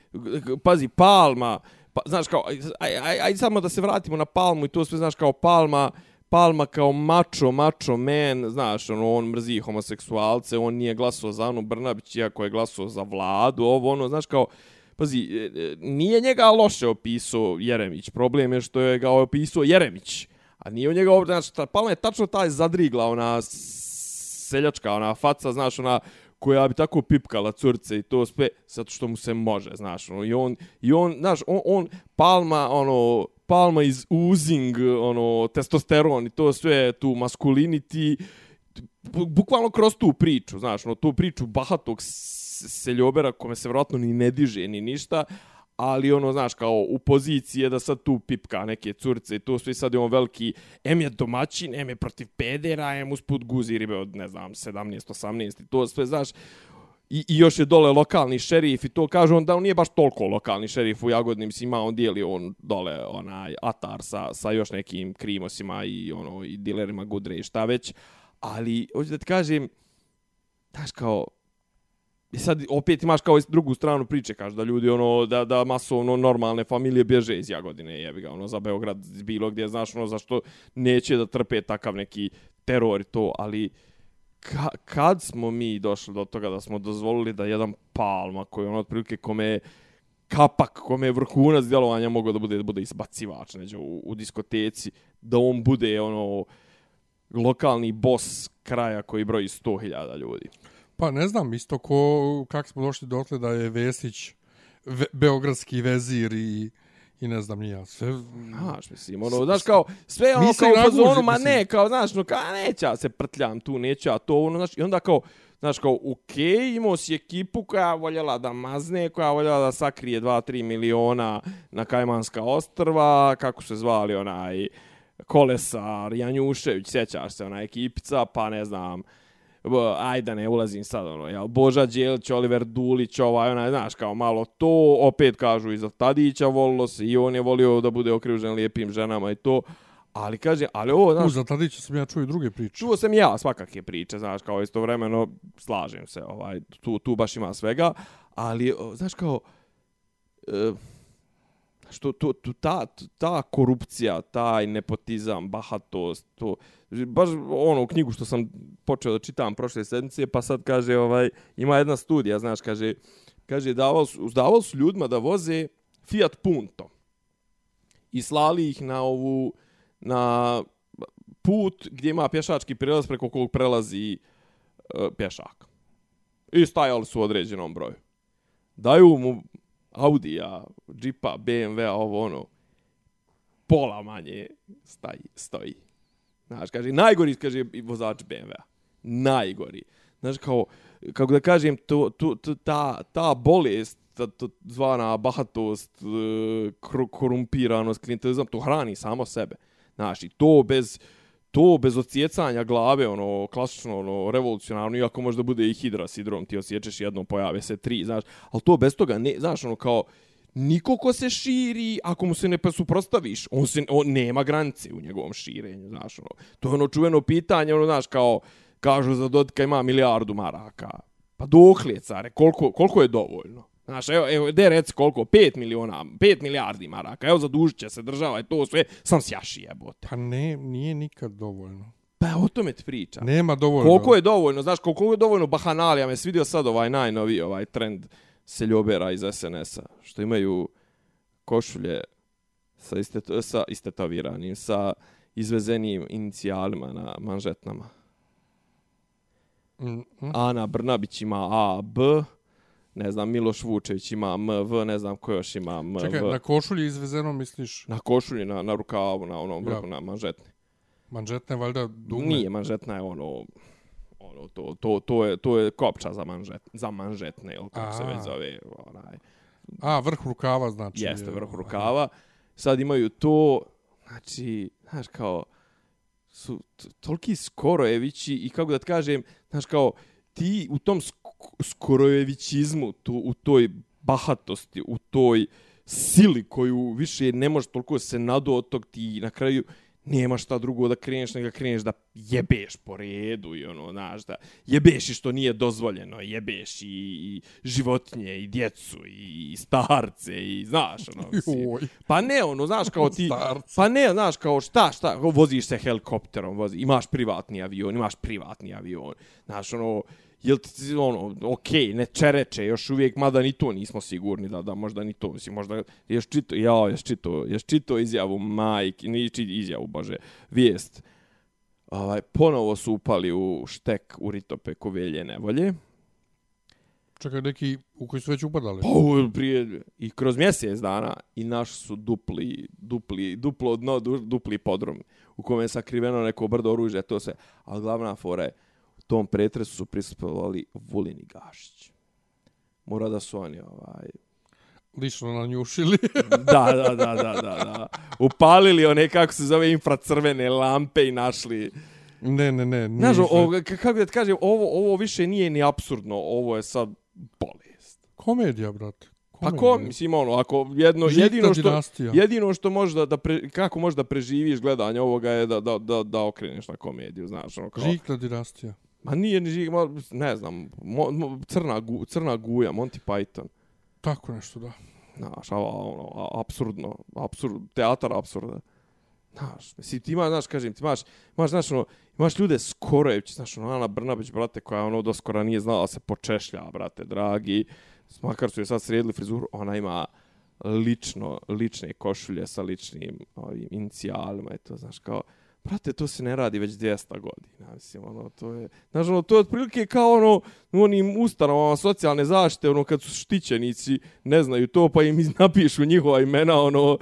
pazi, Palma, pa, znaš kao, aj, aj, aj samo da se vratimo na Palmu i to sve, znaš, kao Palma, Palma kao mačo, mačo men, znaš, ono, on mrzi homoseksualce, on nije glasao za Anu Brnabić, iako je glasao za vladu, ovo, ono, znaš, kao, pazi, e, e, nije njega loše opisao Jeremić, problem je što je ga opisao Jeremić, a nije u njega, znaš, ta, Palma je tačno taj zadrigla, ona seljačka, ona faca, znaš, ona, koja bi tako pipkala curce i to sve, zato što mu se može, znaš, ono, i on, i on, znaš, on, on palma, ono, palma iz Uzing, ono, testosteron i to sve, tu masculinity, bukvalno kroz tu priču, znaš, ono, tu priču bahatog seljobera kome se vjerojatno ni ne diže ni ništa, ali ono, znaš, kao u poziciji je da sad tu pipka neke curce i to sve sad je on veliki, em je domaćin, em je protiv pedera, em usput guzi ribe od, ne znam, 17, 18 i to sve, znaš, I, I još je dole lokalni šerif i to kaže on da on nije baš toliko lokalni šerif u Jagodni, mislim ima on dijeli on dole onaj atar sa, sa još nekim krimosima i ono i dilerima gudre i šta već, ali hoću da ti kažem, znaš kao, I sad opet imaš kao drugu stranu priče, kaže da ljudi ono da da masovno normalne familije bježe iz Jagodine, jebi ga, ono za Beograd bilo gdje, znaš, ono zašto neće da trpe takav neki teror i to, ali ka, kad smo mi došli do toga da smo dozvolili da jedan Palma koji on otprilike kome je kapak, kome je vrhunac djelovanja mogao da bude da bude izbacivač neđe u, u diskoteci, da on bude ono lokalni bos kraja koji broji 100.000 ljudi. Pa ne znam, isto ko, kak smo došli dotle da je Vesić ve, beogradski vezir i, i ne znam nija. Sve, Znaš, mislim, ono, znaš, kao, sve ono, Mi se kao u fazonu, ma ne, kao, znaš, no, kao, neće ja se prtljam tu, neće ja to, ono, znaš, i onda kao, znaš, kao, okej, okay, imao si ekipu koja voljela da mazne, koja voljela da sakrije 2-3 miliona na Kajmanska ostrva, kako se zvali, onaj, Kolesar, Janjušević, sjećaš se, ona ekipica, pa ne znam, ajde da ne ulazim sad, ono, jel, Boža Đelić, Oliver Dulić, ovaj, onaj, znaš, kao malo to, opet kažu iza Tadića volilo se i on je volio da bude okružen lijepim ženama i to, ali kaže, ali ovo, u, znaš, za Tadića sam ja čuo i druge priče. čuo sam ja svakake priče, znaš, kao istovremeno, slažem se, ovaj, tu, tu baš ima svega, ali, znaš, kao, e, što to, to, ta, ta korupcija, taj nepotizam, bahatost, to, baš ono knjigu što sam počeo da čitam prošle sedmice, pa sad kaže, ovaj, ima jedna studija, znaš, kaže, kaže, davao su, davao su ljudima da voze Fiat Punto i slali ih na ovu, na put gdje ima pješački prelaz preko kog prelazi e, pješak. I stajali su u određenom broju. Daju mu Audija, Jeepa, BMW-a, ovo ono, pola manje staji, stoji. Znaš, kaže, najgori, kaže, i vozač BMW-a. Najgori. Znaš, kao, kako da kažem, to, to, to, ta, ta bolest, ta, to zvana bahatost, e, korumpiranost, klientelizam, to hrani samo sebe. Znaš, i to bez, to bez odsjecanja glave, ono, klasično, ono, revolucionarno, iako možda bude i hidra sidrom, ti osjećaš jednom, pojave se tri, znaš, ali to bez toga, ne, znaš, ono, kao, niko ko se širi, ako mu se ne suprostaviš, on, se, on nema granice u njegovom širenju, znaš, ono, to je ono čuveno pitanje, ono, znaš, kao, kažu za Dodika ima milijardu maraka, pa dokle, care, koliko, koliko je dovoljno? Znaš, evo, evo, de reci koliko, 5 miliona, 5 milijardi maraka, evo zadužit će se država i to sve, sam sjaši jebote. Pa ne, nije nikad dovoljno. Pa o tome ti pričam. Nema dovoljno. Koliko je dovoljno, znaš, koliko je dovoljno bahanalija, me svidio sad ovaj najnoviji ovaj trend seljobera iz SNS-a, što imaju košulje sa, istet, sa istetoviranim, sa izvezenim inicijalima na manžetnama. Mm, mm. Ana Brnabić ima A, B, ne znam, Miloš Vučević ima M, V, ne znam ko još ima M, Čekaj, V. na košulji izvezeno misliš Na košulji, na, na rukavu, na onom vrhu, Ja. na manžetni. manžetne, valjda dugme? Nije manžetna je ono ono to to to je to je kopča za manžet za manžetne ili kako se već zove onaj A, vrh rukava znači. jeste je, vrh aha. rukava sad imaju to znači znaš kao su toliki skorojevići i kako da ti kažem znaš kao ti u tom sk- skorojevićizmu tu u toj bahatosti u toj sili koju više ne može toliko se nadu od tog ti na kraju nema šta drugo da kreneš nego kreneš da jebeš po redu i ono, znaš, da jebeš i što nije dozvoljeno, jebeš i, i životinje i djecu i, i starce i znaš, ono, mislim. Joj. Pa ne, ono, znaš, kao ti... Pa ne, znaš, kao šta, šta, voziš se helikopterom, vozi, imaš privatni avion, imaš privatni avion, znaš, ono, jel ti, ono, okej, okay, ne čereče, još uvijek, mada ni to nismo sigurni da, da možda ni to, mislim, možda, još čito, ja, još čito, još čito izjavu majke, ni čito izjavu, bože, vijest, ovaj, ponovo su upali u štek u Ritopeku velje nevolje, Čekaj, neki u koji su već upadali. Pa, prije, i kroz mjesec dana i naš su dupli, dupli, duplo dno, du- dupli podrum u kome je sakriveno neko brdo oružja, to se, ali glavna fora je, tom pretresu su prisustvovali Vulin i Gašić. Mora da su oni, ovaj, Lično nanjušili. da, da, da, da, da, da, upalili one, kako se zove, infracrvene lampe i našli, ne, ne, ne. znaš, kako da ti kažem, ovo, ovo više nije ni absurdno, ovo je sad bolest. Komedija, brate. Pa Komedija. ko, mislim, ono, ako jedno, Žitna jedino što, dinastija. jedino što može da, da pre, kako možeš da preživiš gledanje ovoga je da, da, da, da okreneš na komediju, znaš, ono kao, Žikna dinastija. Ma nije ni žig, ma, ne znam, mo, mo, crna, gu, crna guja, Monty Python, Tako nešto, da. znaš, a, ono, a, apsurdno, apsurd, teatar apsurda. Znaš, mislim, ti imaš, znaš, kažem, ti imaš, imaš, znaš, ono, imaš ljude skorojevići, znaš, ono, Ana Brnabić, brate, koja, ono, do skora nije znala se počešlja, brate, dragi, makar su je sad sredili frizuru, ona ima lično, lične košulje sa ličnim ovim inicijalima i to, znaš, kao, brate, to se ne radi već 200 godina, mislim, ono, to je, znaš, ono, to je otprilike kao, ono, u onim ustanovama socijalne zaštite, ono, kad su štićenici, ne znaju to, pa im napišu njihova imena, ono,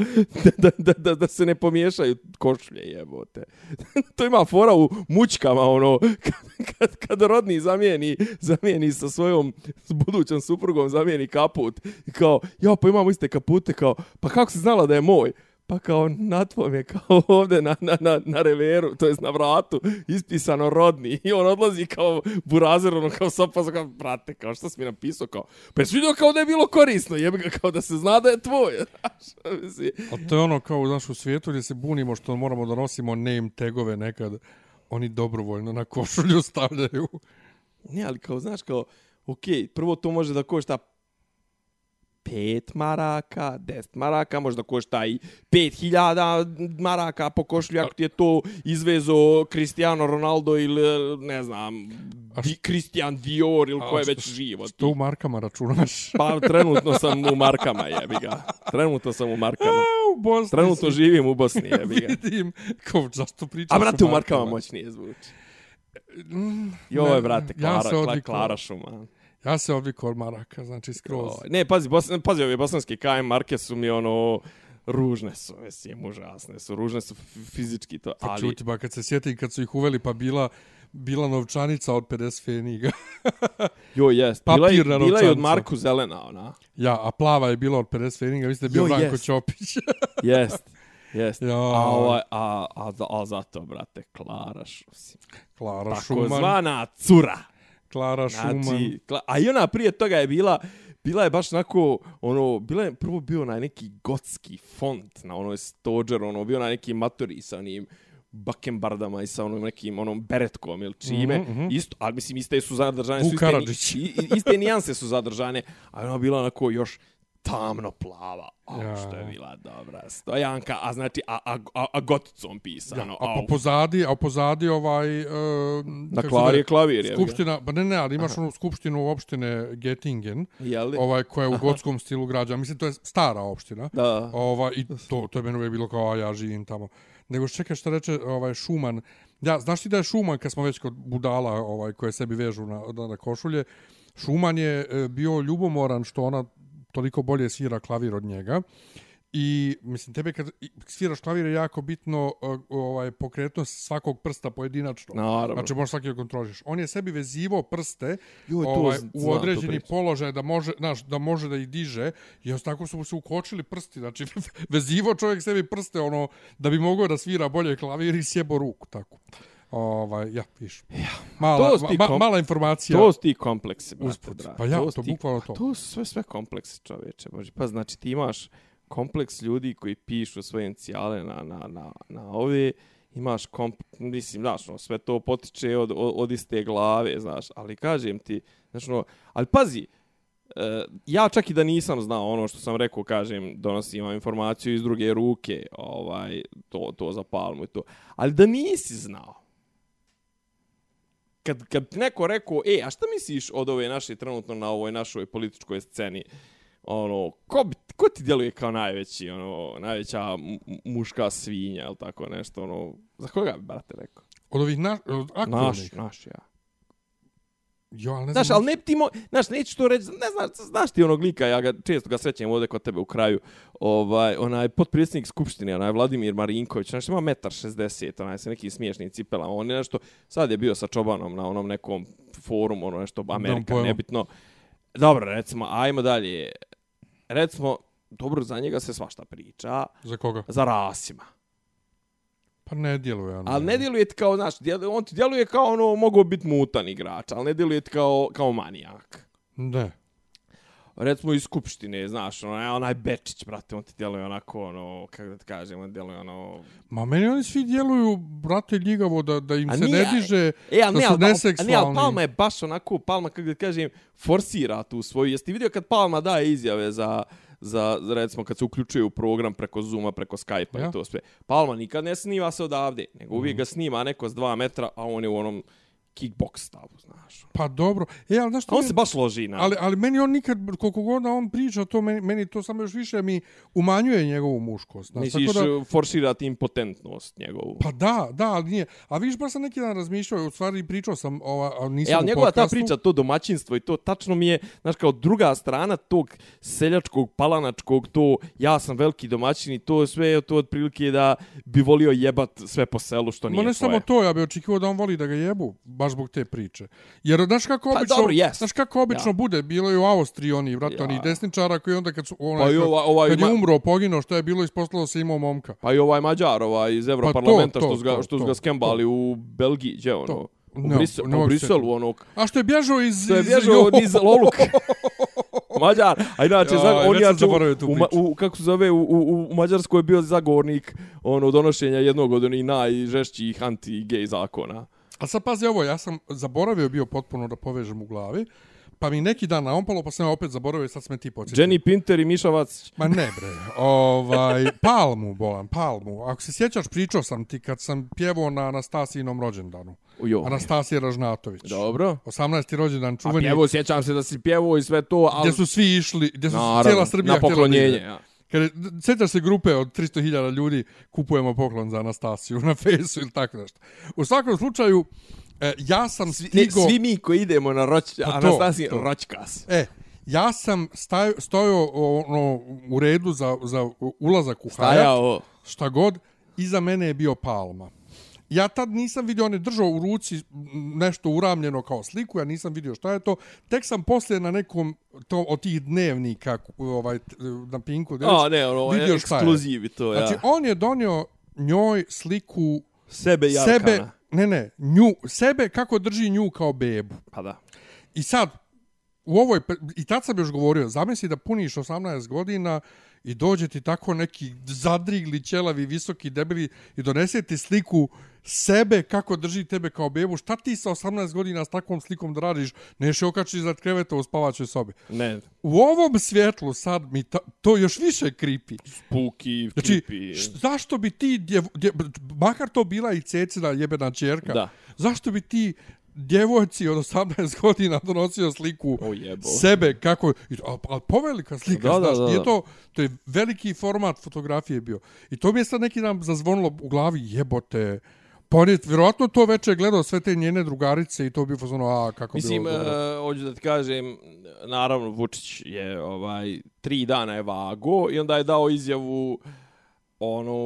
da, da, da, da se ne pomiješaju košulje, jebote. to ima fora u mučkama, ono, kad, kad, kad rodni zamijeni, zamijeni sa svojom s budućom suprugom, zamijeni kaput. I kao, ja, pa imamo iste kapute, kao, pa kako se znala da je moj? Pa kao, na tvom je kao ovde na, na, na, na reveru, to jest na vratu, ispisano rodni. I on odlazi kao burazer, ono kao sopa, kao, brate, kao, što si mi napisao, kao, pa jesi vidio kao da je bilo korisno, jebi ga, kao da se zna da je tvoj. Znaš, mislim. A to je ono kao u našu svijetu gdje se bunimo što moramo da nosimo name tagove nekad. Oni dobrovoljno na košulju stavljaju. Ne, ali kao, znaš, kao, okej, prvo to može da košta 5 maraka, 10 maraka, možda košta i 5000 maraka po košlju, ako ti je to izvezo Cristiano Ronaldo ili, ne znam, A Di, Christian Dior ili A ko je već živo. Što u markama računaš? Pa trenutno sam u markama, jebi ga. Trenutno sam u markama. u Bosni Trenutno si. živim u Bosni, jebi ga. Vidim. Kao, zašto pričaš A brate, u markama moćnije zvuči. Mm, Joj, brate, ja Klara, odvikao. Klara Šuma. Ja se odvikao od maraka, znači skroz. Oj, Ne, pazi, bos, pazi, ove bosanske KM marke su mi ono ružne su, mislim, užasne su, ružne su fizički to, Pa ali čuti, ba kad se sjetim kad su ih uveli pa bila bila novčanica od 50 feniga. jo jest, bila, je, Papirna bila je od. Marku zelena, ona. ja, a plava je bila od 50 feniga, mislim da je bio Jo, Branko jest. Ćopić. Jest. Jest. Ja. A, ovaj, a, a, a, zato, brate, Klara Šusim. Klara Tako Šuman. zvana cura. Klara Šuman. Znači, kla, a i ona prije toga je bila, bila je baš onako, ono, bila je prvo bio na neki gotski font, na onoj stođer, ono, bio na neki matori sa onim bakembardama i sa onom nekim onom beretkom ili čime. Mm mhm. Isto, ali mislim iste su zadržane, Vuk su iste, iste nijanse su zadržane, a ona bila onako još tamno plava. A Ja. što je bila dobra stojanka, a znači, a, a, a, a goticom pisano. a po pozadi, a pozadi ovaj... Uh, Na Klari je klavir, je. Skupština, pa ne, ne, ali imaš onu skupštinu opštine Gettingen, Jel? ovaj, koja je u gotskom stilu građana. Mislim, to je stara opština. Da. Ovaj, I to, to je meni uvijek bilo kao, a ja živim tamo. Nego čekaj što reče ovaj, Šuman. Ja, znaš ti da je Šuman, kad smo već kod budala ovaj, koje sebi vežu na, na, na košulje, Šuman je e, bio ljubomoran što ona toliko bolje svira klavir od njega. I, mislim, tebe kad sviraš klavir je jako bitno uh, ovaj, pokretnost svakog prsta pojedinačno. Naravno. Znači, možeš svaki da kontroliš. On je sebi vezivo prste Joj, ovaj, znam, u određeni položaj da može, znaš, da može da ih diže. I on tako su mu se ukočili prsti. Znači, vezivo čovjek sebi prste, ono, da bi mogao da svira bolje klavir i sjebo ruku, tako. Ovaj, ja, viš. Mala, To ma, kom- mala informacija. To su ti kompleksi, brate, Usput. Pa ja, to ti- bukvalno pa to. To su sve, sve kompleksi, čoveče. Bože. Pa znači ti imaš kompleks ljudi koji pišu svoje inicijale na, na, na, na ove imaš komp, mislim, znaš, no, sve to potiče od, od, iste glave, znaš, ali kažem ti, znaš, no, ali pazi, e, ja čak i da nisam znao ono što sam rekao, kažem, donosim vam informaciju iz druge ruke, ovaj, to, to za palmu i to, ali da nisi znao, kad, kad neko rekao, e, a šta misliš od ove naše trenutno na ovoj našoj političkoj sceni, ono, ko, bi, ko ti djeluje kao najveći, ono, najveća mu- muška svinja, ili tako nešto, ono, za koga bi, brate, rekao? Od ovih na, od Naš, aktualnih. naš, ja. Jo, ali ne Znaš, ali ne ti mo... Znaš, neću to reći, ne znaš, znaš ti onog lika, ja ga često ga srećem ovdje kod tebe u kraju, ovaj, onaj potpredsjednik Skupštine, onaj Vladimir Marinković, znaš, ima metar 60, onaj sa nekim smiješnim cipelama, on je nešto, sad je bio sa Čobanom na onom nekom forumu, ono nešto, Amerika, nebitno. Dobro, recimo, ajmo dalje. Recimo, dobro, za njega se svašta priča, Za koga? za Rasima. Pa ne djeluje. Ono. Ali ne djeluje ti kao, znaš, djeluje, on ti djeluje kao ono, mogao biti mutan igrač, ali ne djeluje ti kao, kao manijak. Ne. recimo iz Skupštine, znaš, onaj, onaj Bečić, brate, on ti djeluje onako, ono, kako da ti kažem, on djeluje ono... Ma meni oni svi djeluju, brate, ljigavo, da, da im A se nije- ne diže, E, ali da ne, su neseksualni. ali Palma je baš onako, Palma, kako da ti kažem, forsira tu svoju. Jesi ti vidio kad Palma daje izjave za, za, za, recimo, kad se uključuje u program preko Zuma, preko Skype-a Ja. i to sve. Palma nikad ne snima se odavde, nego uvijek Mhm. ga snima neko s dva metra, a on je u onom kickbox stavu, znaš. Pa dobro. E, ali znaš što on mi- se baš loži na... Ali, ali meni on nikad, koliko god on priča, to meni, meni to samo još više mi umanjuje njegovu muškost. Znaš, Misliš, tako da, forsirati impotentnost njegovu. pa da, da, ali nije. A viš, baš sam neki dan razmišljao, u stvari pričao sam, ova, a nisam E, ali njegova ta podcastu. priča, to domaćinstvo i to tačno mi je, znaš, kao druga strana tog seljačkog, palanačkog, to ja sam veliki domaćin i to sve je to otprilike da bi volio jebat sve po selu što nije Ma ne tvoje. samo to, ja bih očekivao da on voli da ga jebu, baš zbog te priče. Jer znaš kako Pa obično, dobro, jest. znaš kako obično Ja. bude, bilo je u Austriji oni, vrat, Ja. oni desničara koji onda kad su, onaj, Pa i ova- ovaj kad je umro, poginuo, što je bilo, ispostavilo se imao momka. Pa i ovaj Mađar, ovaj iz Evroparlamenta, Pa to, što su ga, to, što su to, ga skembali u Belgiji, gdje ono? To. U, Brisel, ne u Briselu, sjetiti. ono, A što je bježao iz... To je iz- bježao jo. niz Loluk. Mađar, a inače, ja, on zaboravio tu u, u, kako se zove, u, u, u Mađarskoj je bio zagovornik ono, donošenja jednog od onih najžešćih anti-gej zakona. A sad pazi ovo, ja sam zaboravio bio potpuno da povežem u glavi, pa mi neki dan naompalo, pa sam ja opet zaboravio i sad sam me ti podsjetio. Jenny Pinter i Miša Vacić. Ma ne bre, ovaj, Palmu, bolan, Palmu. Ako se sjećaš, pričao sam ti kad sam pjevao na Anastasijinom rođendanu. Jo. Anastasija Ražnatović. Dobro. 18. rođendan A čuveni, pjevo, sjećam se da si pjevo i sve to, ali... gdje su svi išli, gdje su Naravno, cijela Srbija na htjela da poklonjenje. Ja. Kad je, sjećaš se grupe od 300.000 ljudi, kupujemo poklon za Anastasiju na fejsu ili tako nešto. U svakom slučaju, e, ja sam Ne, stigo... svi mi koji idemo na roć, Pa to. ročkas. E, ja sam staj, stojao ono, u redu za, za ulazak u Hayat, šta god, iza mene je bio Palma. Ja tad nisam vidio, on je držao u ruci nešto uramljeno kao sliku, ja nisam vidio šta je to. Tek sam poslije na nekom to, od tih dnevnika ovaj, na Pinku, A, već ne, ono, vidio šta je. ekskluzivi to, ja. Znači, on je donio njoj sliku sebe Jarkana. sebe, ne, ne, nju, sebe kako drži nju kao bebu. Pa da. I sad, u ovoj, i tad sam još govorio, zamisli da puniš 18 godina i dođe ti tako neki zadrigli, ćelavi, visoki, debeli i donese ti sliku sebe kako drži tebe kao bebu. Šta ti sa 18 godina s takvom slikom da radiš? Neš je okačiš za kreveta u spavačoj sobi. Ne, U ovom svjetlu sad mi ta, to još više kripi. puki, Znači, š- zašto bi ti, djev, djev, makar to bila i cecina jebena čerka, Da. zašto bi ti djevojci od 18 godina donosio sliku O jebo. sebe kako al, al povelika slika Da, da, znaš da, nije da. to to je veliki format fotografije bio i to mi je sad neki dan zazvonilo u glavi jebote Pa on je vjerojatno to veče gledao sve te njene drugarice i to bi fazono, a kako Mislim, bilo dobro. uh, hoću da ti kažem, naravno, Vučić je ovaj, tri dana je vago i onda je dao izjavu onu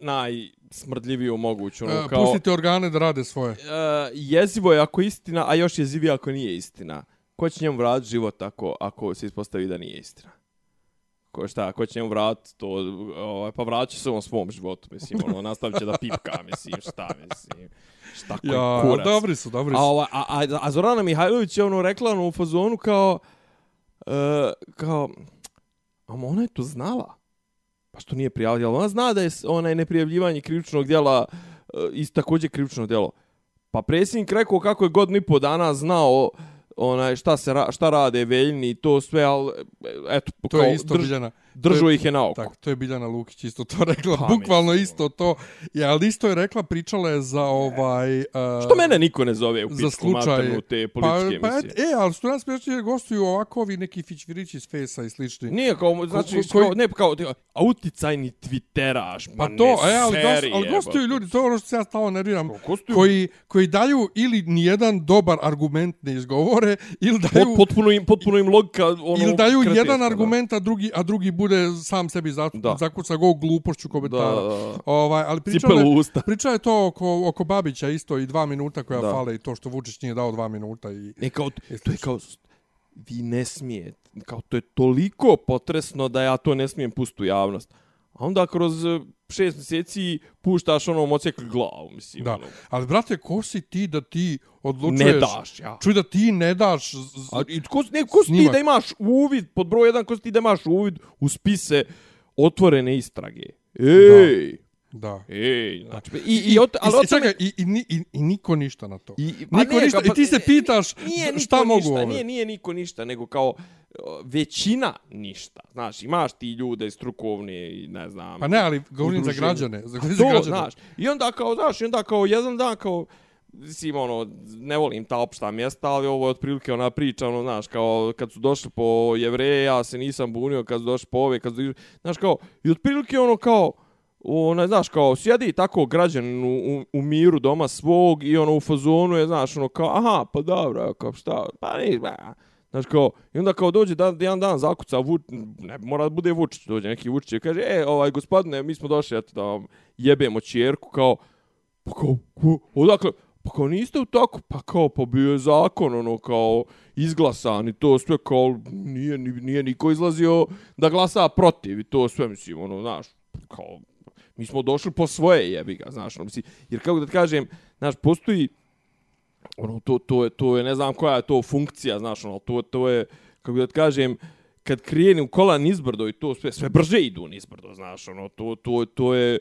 najsmrdljiviju moguću. Ono, E, kao, Pustite organe da rade svoje. uh, jezivo je ako je istina, a još jezivije ako nije istina. Ko će njemu vratiti život ako, ako se ispostavi da nije istina? Ko šta, ko će njemu vratiti to, ovaj, pa vratit će se on svom životu, mislim, ono, nastavit će da pipka, mislim, šta, mislim, šta koji Ja, kurac. dobri su, dobri A, su. ova, a, a, a Zorana Mihajlović je ono rekla ono, u fazonu kao, uh, kao, a ona je to znala. Pa što nije prijavljala? Ona zna da je onaj neprijavljivanje krivičnog djela uh, i također krivično djelo. Pa predsjednik rekao kako je godinu i po dana znao onaj šta se ra, šta rade veljni i to sve al eto To kao je isto drž- Biljana. Držao ih je na oko. Tako, to je Biljana Lukić isto to rekla. Pa, Bukvalno mislim, isto to. Ja, ali isto je rekla, pričala je za ovaj... Uh, Što mene niko ne zove u za pičku slučaj- maternu te političke pa, pa, emisije. et, e, ali što nas pričaju gostuju ovako ovi neki fićvirići s Fejsa i slični. Nije kao, znači, ko- koji- kao, ne kao, a uticajni twitteraš, Pa ma to, ne e, ali, gost, seri, ali gostuju ljudi, to je ono što se ja stalno nerviram, koji, koji daju ili nijedan dobar argument ne izgovore, ili daju, Pot, potpuno im, potpuno im logika, ono, ili daju jedan da. argument, a drugi, a drugi bude sam sebi za, Da. zakuca go glupošću Da, komentara. da, da. Ovaj, ali Cipelu u je- usta. priča je to oko, oko Babića isto i dva minuta koja Da. fale i to što Vučić nije dao dva minuta. I, Ne, kao, I to je kao, vi ne smijete, kao, to je toliko potresno da ja to ne smijem pustiti u javnost. A onda kroz šest mjeseci puštaš ono mocekli glavu, mislim. da. Ono, Ali, brate, ko si ti da ti odlučuješ? ne daš, ja. Čuj da ti ne daš... A, i ko, ne, ko si ti Snimak. da imaš uvid, pod broj jedan, ko si ti da imaš uvid u spise otvorene istrage? Ej, Da. ej, znači, i, i, ot, ali I, tome- čekaj, i, i, i, i niko ništa na to. I, Niko ništa, i ti se pitaš nije niko šta mogu ništa? Nije, nije niko ništa, nego kao većina ništa. Znaš, imaš ti ljude strukovne i ne znam. Pa ne, ali govorim za građane. Za, govorim za To, građane. znaš. I onda kao, znaš, i onda kao jedan dan kao, mislim, ono, ne volim ta opšta mjesta, ali ovo je otprilike ona priča, ono, znaš, kao, kad su došli po jevreje, ja se nisam bunio, kad su došli po ove, kad su, znaš, kao, i otprilike ono, kao, ona, znaš, kao, sjedi tako građan u, u, u miru doma svog i ono, u fazonu je, znaš, ono, kao, aha, pa dobro, kao, šta, pa niš, ba. Znaš, kao, i onda kao dođe dan, jedan dan zakuca, Vuč, ne, mora da bude Vučić, dođe neki Vučić i kaže, e, ovaj, gospodine, mi smo došli, eto, da vam jebemo čjerku, kao, pa kao, ko, odakle, pa kao niste u tako, pa kao, pa bio je zakon, ono, kao, izglasan i to sve, kao, nije, ni- nije niko izlazio da glasa protiv i to sve, mislim, ono, znaš, kao, mi smo došli po svoje jebi ga, znaš, ono, mislim, jer kako da ti kažem, znaš, postoji, ono, to, to, je, to je, ne znam koja je to funkcija, znaš, ono, to, to je, kako da kažem, kad krene kola nizbrdo i to sve, sve brže idu nizbrdo, znaš, ono, to, to, to je,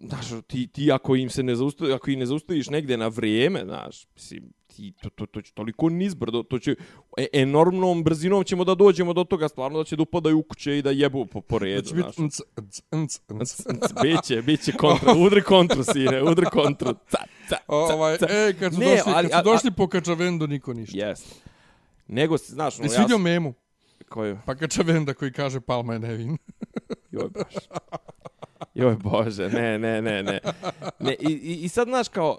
znaš, ti, ti ako im se ne zaustaviš, ako ih ne zaustaviš negdje na vrijeme, znaš, mislim, ti, to, to, to će toliko nizbrdo, to će, e, enormnom brzinom ćemo da dođemo do toga, stvarno da će da upadaju u kuće i da jebu po, po redu, će biti znaš. nc, nc, nc, nc. Biće, biće kontra, udri kontru, sine, udri kontru, ca, ca, Ovaj, ca, ca. e, kad su Ne, došli, ali- kad su a- a- došli po Kačavendu, niko ništa. Jeste. Nego, znaš, Jesi ja... vidio memu? Koju? Pa Kačavenda koji kaže Palma je nevin. Joj, baš. Joj, bože, ne, ne, ne, ne. ne i, i, I sad, znaš, kao...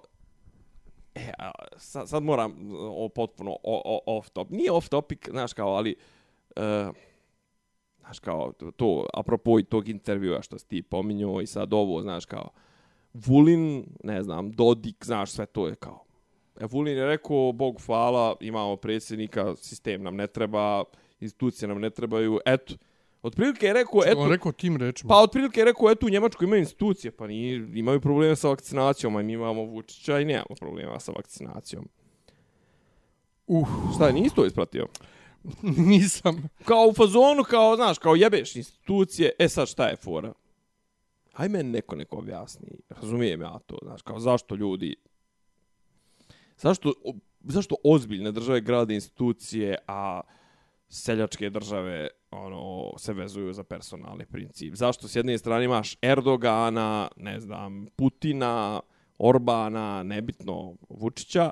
E, sad, sad moram o, potpuno o, o, off top. Nije off topic, znaš, kao, ali... Uh, znaš, kao, to, to, apropo i tog intervjua što si ti pominjao i sad ovo, znaš, kao... Vulin, ne znam, Dodik, znaš, sve to je kao... E, Vulin je rekao, Bog hvala, imamo predsjednika, sistem nam ne treba, institucije nam ne trebaju, eto. Otprilike je rekao, Eto. On rekao tim rečima. Pa otprilike je rekao, eto u Njemačkoj imaju institucije, pa nije, imaju probleme sa vakcinacijom, a mi imamo Vučića i nemamo problema sa vakcinacijom. Uh, Šta, nisi to ispratio? nisam. Kao u fazonu, kao, znaš, kao jebeš institucije, e sad šta je fora? Haj meni neko neko objasni, razumijem ja to, znaš, kao zašto ljudi, zašto, zašto ozbiljne države grade institucije, a seljačke države ono se vezuju za personalni princip. Zašto s jedne strane imaš Erdogana, ne znam, Putina, Orbana, nebitno Vučića,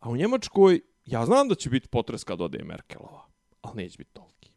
a u Njemačkoj ja znam da će biti potres kad ode Merkelova, ali neće biti toliki.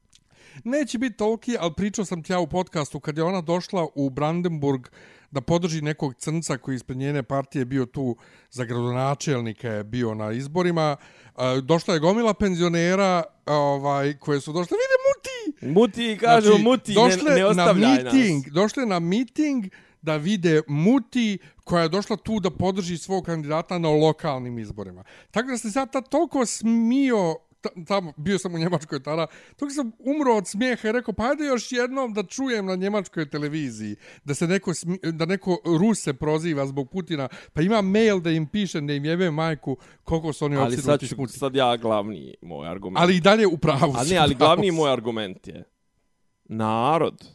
Neće biti toliki, ali pričao sam ti ja u podcastu kad je ona došla u Brandenburg da podrži nekog crnca koji ispred njene partije bio tu za gradonačelnika je bio na izborima. E, Došla je gomila penzionera ovaj, koje su došle, vide muti! Muti, kažu, Znači, muti, došle ne, ne ostavljaj na meeting, nas. Došle na meeting da vide Muti koja je došla tu da podrži svog kandidata na lokalnim izborima. Tako da se ja tad toliko smio ta- tamo, bio sam u Njemačkoj tada, toliko sam umro od smijeha i rekao, pa ajde još jednom da čujem na njemačkoj televiziji, da se neko, smi, da neko Ruse proziva zbog Putina, pa ima mail da im piše, da im jebe majku, koliko su oni Ali sad, ću, sad ja glavni moj argument. Ali i dalje u pravu Ali ne, ali glavni moj argument je narod,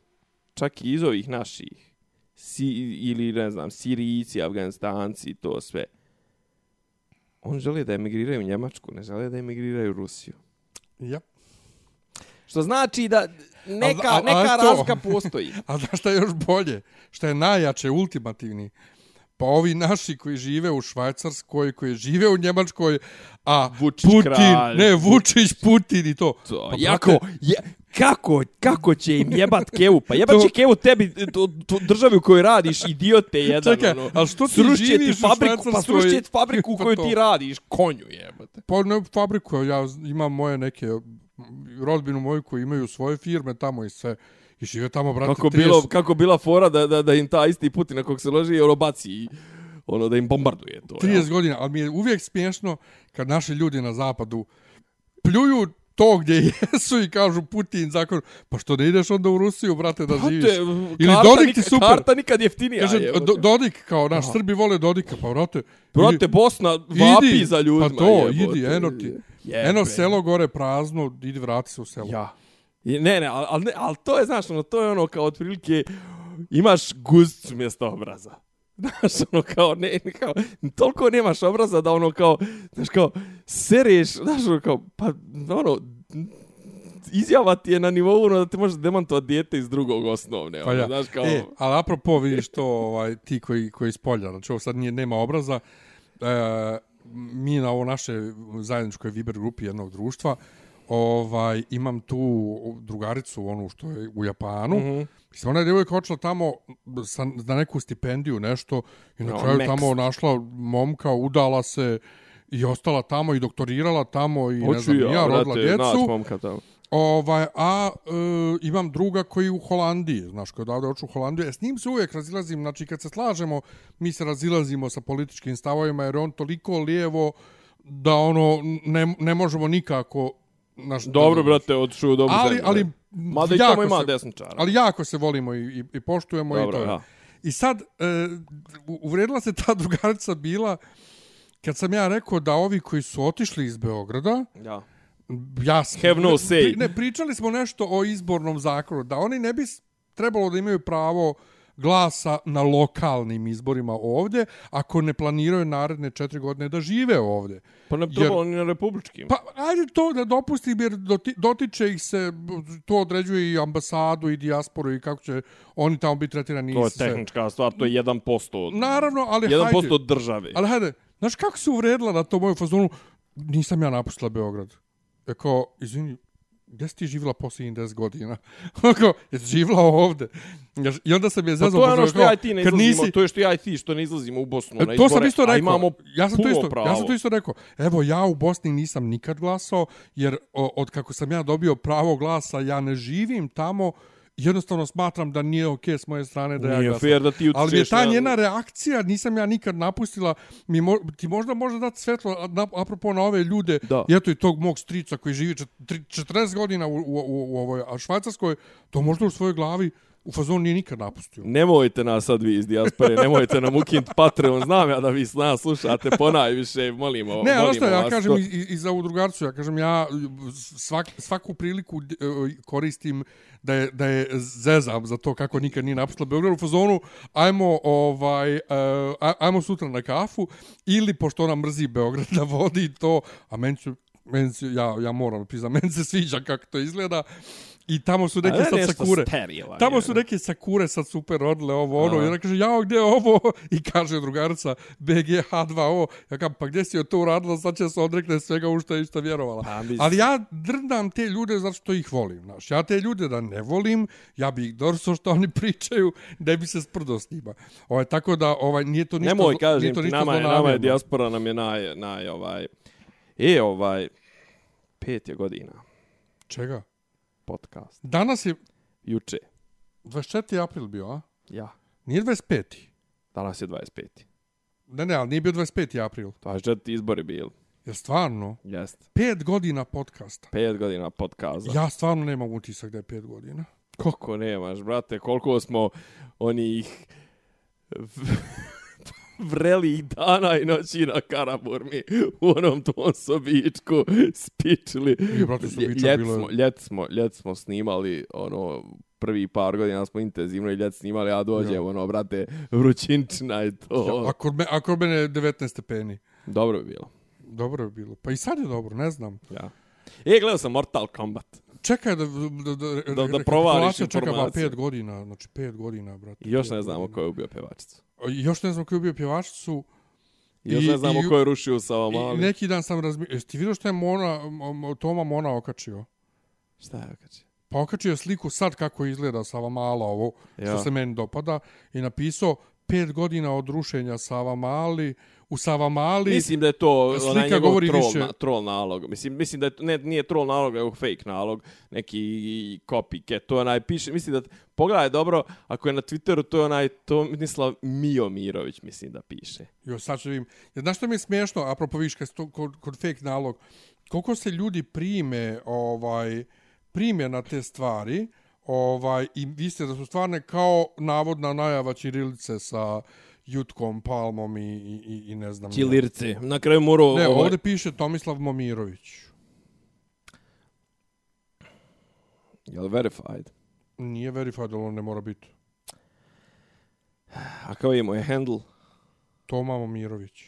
čak i iz ovih naših si, ili ne znam, Sirijci, Afganistanci to sve. On želi da emigriraju u Njemačku, ne želi da emigriraju u Rusiju. Ja. Što znači da neka, A- a- a neka to- razlika postoji. A znaš šta je još bolje? Šta je najjače, ultimativni? Pa ovi naši koji žive u Švajcarskoj, koji žive u Njemačkoj, a Vučić Putin, kralj. ne, Vučić, Putin i to. To, Pa, jako, je, kako, kako će im jebat kevu? Pa jebat će To- kevu tebi, to, to državi u kojoj radiš, idiote jedan. Čekaj, ono. ali što ti Srušće živiš u fabriku, pa Švajcarskoj? srušće ti fabriku u Pa kojoj ti radiš, konju jebate. Pa ne fabriku, ja imam moje neke rodbinu moju koji imaju svoje firme tamo i sve. I žive tamo, brate, Kako, 30 bilo, kako bila fora da, da, da im ta isti Putin na kog se loži, ono baci i ono da im bombarduje to. 30 godina, ali mi je uvijek smiješno kad naši ljudi na zapadu pljuju to gdje jesu i kažu Putin zakon, pa što ne ideš onda u Rusiju, brate, da živiš. Ili Dodik ti super. Karta nikad jeftinija. Kaže, jebote. do, Dodik, kao naš Srbi vole Dodika, pa brate, Brate, idi- Bosna vapi idi, za ljudima. Pa to, jebote. idi, eno ti. Jebe. Eno selo gore prazno, idi vrati se u selo. Ja. I, ne, ne, ali al, al to je, znaš, ono, to je ono kao otprilike, imaš guzcu mjesto obraza. Znaš, ono, kao, ne, kao, toliko nemaš obraza da ono, kao, znaš, kao, sereš, znaš, ono, kao, pa, ono, izjava ti je na nivou ono da te može demantovati dijete iz drugog osnovne. Pa ono, ja. Znaš, kao, E, ali apropo vidiš to, ovaj, ti koji, koji spolja, znači ovo sad nije, nema obraza, e, mi na ovo naše zajedničkoj Viber grupi jednog društva, ovaj, imam tu drugaricu, onu što je u Japanu, mm. -hmm. Mislim, ona je djevojka očela tamo sa, na neku stipendiju, nešto, i na No, kraju tamo našla momka, udala se i ostala tamo i doktorirala tamo i ne hoću znam, ja, rodila brate, djecu. momka tamo. Ovaj, a e, imam druga koji je u Holandiji, znaš, koji odavde oču u Holandiju. E, s njim se uvijek razilazim, znači kad se slažemo, mi se razilazimo sa političkim stavovima, jer je on toliko lijevo da ono, ne, ne možemo nikako... Naš, Dobro, brate, otišu u dobru Ali, zemlju, ali, ne. Mada i tamo ima se- desničara. ali jako se volimo i, i, i poštujemo Dobro, i to. je. ja. I sad, e, uvredila se ta drugarica bila kad sam ja rekao da ovi koji su otišli iz Beograda, Ja. ja sam, Have no say. Pri, ne, pričali smo nešto o izbornom zakonu, da oni ne bi trebalo da imaju pravo glasa na lokalnim izborima ovdje, ako ne planiraju naredne četiri godine da žive ovdje. Pa ne bi trebalo ni na republičkim. Pa, ajde to da dopustim, jer doti, dotiče ih se, to određuje i ambasadu i dijasporu i kako će oni tamo biti tretirani. To je tehnička stvar, to je 1% od, Naravno, ali 1% hajde. od države. Ali hajde, znaš kako se uvredila na to moju fazonu? Nisam ja napustila Beograd. E kao, izvini, gdje si ti živjela posljednjih 10 godina? Kao, jesi živjela ovde? I onda sam je Pa zezao. to je ono pošto što ja i ti ne izlazimo, nisi- to je što ja i ti što ne izlazimo u Bosnu na E, to sam izbore, isto a rekao. imamo ja sam to puno isto, pravo. ja sam to isto rekao. Evo ja u Bosni nisam nikad glasao jer o, od kako sam ja dobio pravo glasa, ja ne živim tamo. Jednostavno smatram da nije okej s moje strane da ja Nije glasam. fair da ti Ali je ta na- njena reakcija, nisam ja nikad napustila, mi mo, ti možda može dati svetlo na, apropo na ove ljude, Da. i eto i tog mog strica koji živi čet- tri- 40 godina u, u, u, u ovoj Švajcarskoj, to možda u svojoj glavi u fazonu nije nikad napustio. Nemojte nas sad vi iz dijaspore, nemojte nam ukinti Patreon, znam ja da vi s nas slušate ponajviše, molimo, Ne, molimo ali što ja vas kažem to. i, i, za ovu drugarcu, ja kažem ja svak, svaku priliku e, koristim da je, da je zezam za to kako nikad nije napustila Beograd u fazonu, ajmo, ovaj, e, aj- ajmo sutra na kafu ili pošto ona mrzi Beograd da vodi to, a meni su, meni su, ja, ja moram priznam, meni se sviđa kako to izgleda i tamo su neke A ne sad sakure. sterila, Tamo je. su neke sakure sad super rodile ovo ono. A. i ona kaže jao gdje je ovo? I kaže drugarica BGH2O ja kažem pa gdje si joj to uradila? Sad će se odrekne svega u što je išta vjerovala. Pa, mislim- ali ja drndam te ljude zato što ih volim znaš. Ja te ljude da ne volim ja bi ih dorso što oni pričaju da bi se sprdo s njima. Ovaj, tako da ovaj, nije to ništa Nemoj, kažem nije to ti, ništa nama je, nama je dijaspora nam je naj, naj, ovaj, e, ovaj, pet je godina. Čega podcast. danas je Juče. 24. april bio a Ja. nije 25. Danas je 25. ne ne ali nije bio 25. april 24 izbori bili. jer stvarno Jest. pet godina podcasta Pet godina podcasta. Ja stvarno nemam utisak da je pet godina. Koliko nemaš, brate, koliko smo onih vrelih dana i noći na Karaburmi u onom tom sobičku spičili. Ljet smo, ljet smo, ljet smo snimali, ono, prvi par godina smo intenzivno i ljet snimali, a dođe, Ja. ono, brate, vrućinčina i to. Ja, a, kod me, a kod mene je 19 stepeni. Dobro bi bilo. Dobro je bilo. Pa i sad je dobro, ne znam. Ja. E, gledao sam Mortal Kombat. Čekaj da, da, da, Da- da provariš čeka pa informacije. pet godina, znači pet godina, brate. I još ne znamo ko je ubio pevačicu. Još ne znam ko je bio pjevačicu. I još I- ne znamo i- ko je rušio sa I mali. neki dan sam razmišljao, jesi ti vidio što je Mona, Toma Mona okačio? Šta je okačio? Pa okačio sliku sad kako izgleda Sava Mala ovo, što se meni dopada, i napisao pet godina od rušenja Sava Mali, u Sava Mali, Mislim da je to slika onaj govori troll, više- na, troll nalog. Mislim, mislim da je, to- ne, nije troll nalog, nego fake nalog. Neki copycat. To je onaj piše, mislim da, pogledaj dobro, ako je na Twitteru, to je onaj Tomislav Miomirović, mislim da piše. Jo, sad ću vidim. Jer Znaš što mi je smiješno, apropo viš, kod, kod fake nalog, koliko se ljudi prime, ovaj, prime na te stvari, ovaj, i vi ste da su stvarne kao navodna najava Ćirilice sa Jutkom, Palmom i, i, i, ne znam. ja. Čilirce. Na kraju morao... Ne, ovaj- ovdje piše Tomislav Momirović. Jel verified? Nije verified, ali on ne mora biti. A kao je moj handle? Toma Momirović.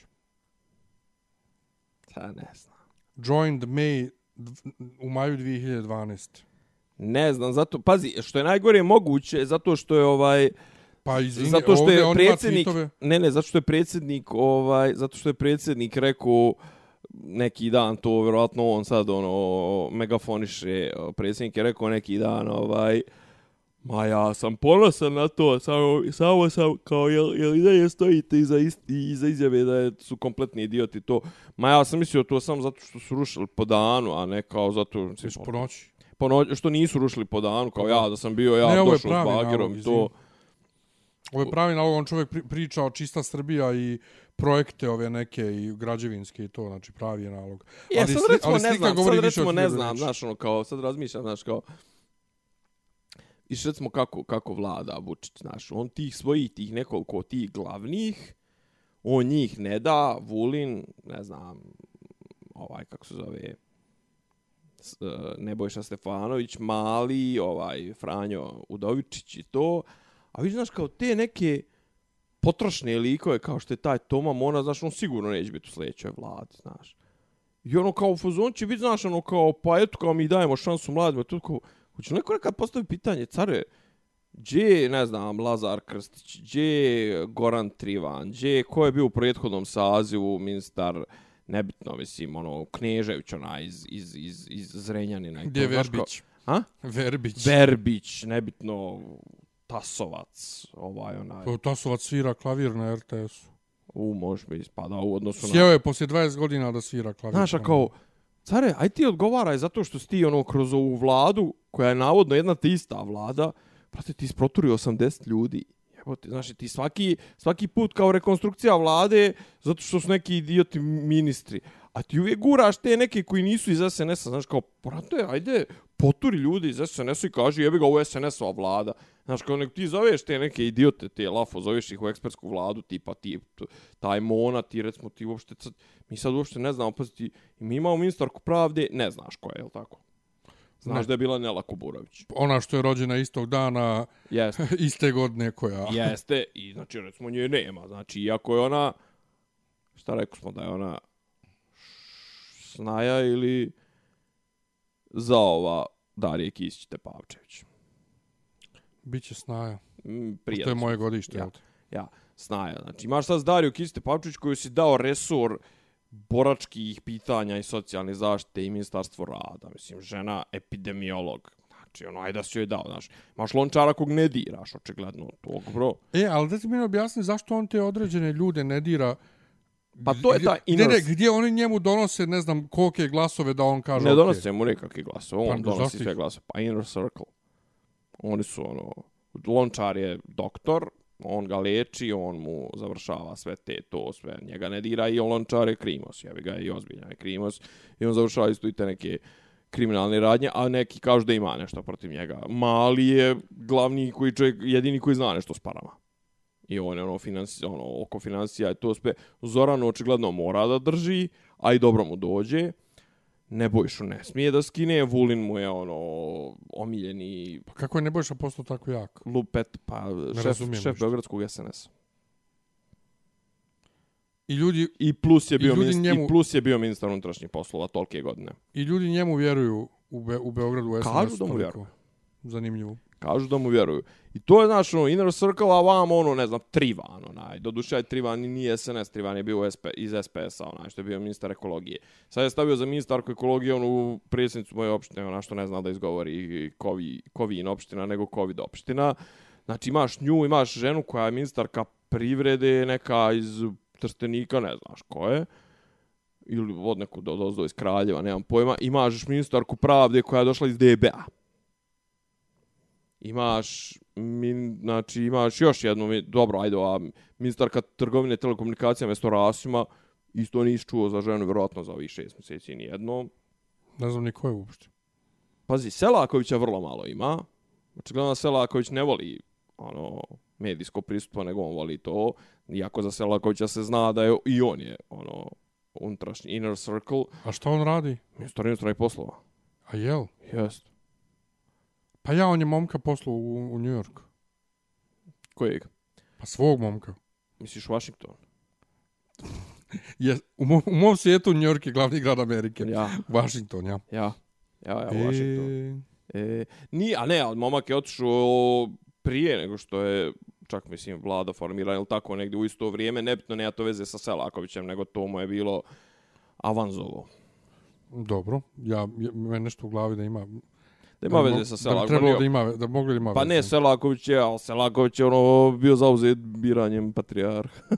Ta ne znam. Joined May u maju 2012. Ne znam, zato, pazi, što je najgore moguće, zato što je ovaj, Pa izvini, zato što je predsjednik, ne, ne, zato što je predsjednik, ovaj, zato što je predsjednik rekao neki dan to, vjerovatno on sad, ono, megafoniše, predsjednik je rekao neki dan, ovaj, ma ja sam ponosan na to, samo, samo sam, kao, jel, jel i dalje stojite iza, isti, iza izjave da je, su kompletni idioti to, ma ja sam mislio to samo zato što su rušili po danu, a ne kao zato, mislim, po noći. po noć, što nisu rušili po danu, kao ja, da sam bio ja Ne, došao s bagerom i to. Ovo je pravi nalog, on čovjek pri- priča o čista Srbija i projekte ove neke i građevinske i to, znači pravi je nalog. Ja, Ali sad recimo ne znam, sad recimo ne znam, znaš, ono kao, sad razmišljam, znaš, kao, Iš recimo kako, kako vlada Vučić, znaš, on tih svojih, tih nekoliko tih glavnih, on njih ne da, Vulin, ne znam, ovaj, kako se zove, e, Nebojša Stefanović, Mali, ovaj, Franjo Udovičić i to, a vidiš, znaš, kao te neke potrošne likove, kao što je taj Toma Mona, znaš, on sigurno neće biti u sljedećoj vladi, znaš. I ono kao u fazon će biti, znaš, ono kao, pa eto, kao mi dajemo šansu mladima, to kao, hoće neko nekad postavi pitanje, care, gdje je, ne znam, Lazar Krstić, gdje je Goran Trivan, gdje je, ko je bio u prethodnom sazivu, ministar, nebitno, mislim, ono, Knežević, ona, iz, iz, iz, iz Zrenjanina. Gdje je to, znaš, kao- Verbić? A? Verbić. Verbić, nebitno, Tasovac, ovaj, onaj, To Tasovac svira klavir na RTS-u. u, može bi ispada u odnosu na... Sjeo je poslije 20 godina da svira klavir. Znaš, a kao, care, aj ti odgovaraj zato što si ti ono kroz ovu vladu, koja je navodno jedna te ista vlada, prate, ti sproturi 80 ljudi. Jebote, znaš, ti svaki, svaki put kao rekonstrukcija vlade, zato što su neki idioti ministri. A ti uvijek guraš te neke koji nisu iz SNS-a, znaš, kao, brate, ajde, poturi ljudi iz SNS-a i kaži, jebi ga, ovo SNS-ova vlada. Znaš, kao nek ti zoveš te neke idiote, te lafo, zoveš ih u ekspertsku vladu, tipa ti, taj Mona, ti recimo, ti uopšte, sad, mi sad uopšte ne znamo, pa ti, mi imamo ministarku pravde, ne znaš koja je, je tako? Znaš Ne. da je bila Nela Kuburović. Ona što je rođena istog dana, Jeste. iste godine koja. Jeste, i znači recimo nje nema. Znači, iako je ona, šta rekao smo da je ona snaja ili za ova Darije Kisić Tepavčević. Biće snaja. Mm, To Prijatno. je moje godište. Ja. Ja, snaja. Znači, imaš sad Dariju Kisić Tepavčević koju si dao resor boračkih pitanja i socijalne zaštite i ministarstvo rada. Mislim, žena epidemiolog. Znači, ono, ajde da si joj dao, znaš. Imaš lončara kog ne diraš, očigledno, tog, bro. E, ali da ti mi objasni zašto on te određene ljude ne dira Pa to je ta gdje, ne, inner- gdje oni njemu donose, ne znam, kolike glasove da on kaže Ne donose mu nikakve glasove, on Pa, donosi sve glasove. Pa Inner Circle. Oni su, ono, Lončar je doktor, on ga leči, on mu završava sve te, to, sve, njega ne dira i on Lončar je krimos, jebi ga i ozbiljan je krimos. I on završava isto i te neke kriminalne radnje, a neki kažu da ima nešto protiv njega. Mali je glavni koji čovjek, jedini koji zna nešto s parama. I on je ono, financi, ono oko financija i to sve. Zoran očigledno mora da drži, a i dobro mu dođe. Nebojšu ne smije da skine, Vulin mu je ono omiljeni Pa kako je Nebojša postao tako jak? lupet, pa šef, šef. Beogradskog SNS. I ljudi, I plus je I bio, ljudi ministar, njemu- i plus je bio ministar unutrašnjih poslova tolke godine. I ljudi njemu vjeruju u, Be, u Beogradu u SNS. Kažu da mu vjeruju. Zanimljivo. Kažu da mu vjeruju. I to je, znaš, ono, inner circle, a vam, ono, ne znam, Trivan, onaj. Doduše, Trivan i nije SNS, Trivan je bio SP, iz SPS-a, onaj, što je bio ministar ekologije. Sad je stavio za ministarku ekologije, onu predsjednicu moje opštine, ona što ne zna da izgovori Kovi, Kovin opština, nego Covid opština. Znači, imaš nju, imaš ženu koja je ministarka privrede, neka iz Trstenika, ne znaš ko je ili od nekog do, dozdo iz Kraljeva, nemam pojma, imaš ministarku pravde koja je došla iz DBA. Imaš, min, znači, imaš još jednu, dobro, ajde, ova ministarka trgovine telekomunikacija mjesto Rasima, isto nisi čuo za ženu, vjerojatno za ovih šest mjeseci nijedno. Ne znam ni ko je uopšte. Pazi, Selakovića vrlo malo ima. Očigledno da Selaković ne voli ono medijsko pristupo, nego on voli to. Iako za Selakovića se zna da je i on je ono unutrašnji inner circle, A šta on radi? ministar inostranih poslova. A jel? Jest. Pa ja on je momka poslao u, u New York. Kojeg? Pa svog momka. Misliš Washington? Je, u, mom, u mom svijetu New York je glavni grad Amerike. Ja, Washington, ja. ja. Ja, ja, Washington. E, E, ni, a ne, ali momak je otišao prije nego što je čak mislim vlada formirana ili tako negdje u isto vrijeme, nebitno nema to veze sa Selakovićem, nego to mu je bilo avanzovo. dobro. Ja, ja, nešto u glavi da ima... Da ima veze sa Da Selakovićem. trebalo da ima, da mogli da ima Pa veze. ne, Selaković je, ali Selaković je ono bio zauzet biranjem patrijarha.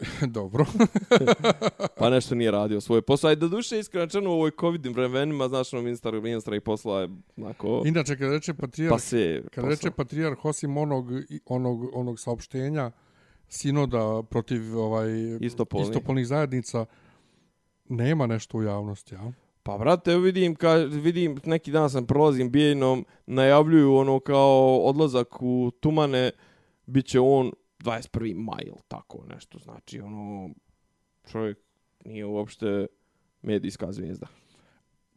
dobro. pa nešto nije radio svoj posao. Do duše iskreno u ovoj covidnim vremenima, znaš, ono, ministar, ministra i posla je onako... Inače, kada reče patrijarh, Pa se... kada reče patrijarh, osim onog, onog, onog saopštenja sinoda protiv ovaj, Istopolni. istopolnih zajednica, nema nešto u javnosti, ja? Pa brate, vidim, ka, vidim, neki dan sam prolazim bijeljnom, najavljuju ono kao odlazak u Tumane, bit će on 21. maj ili tako nešto. Znači, ono, čovjek nije uopšte medijska zvijezda.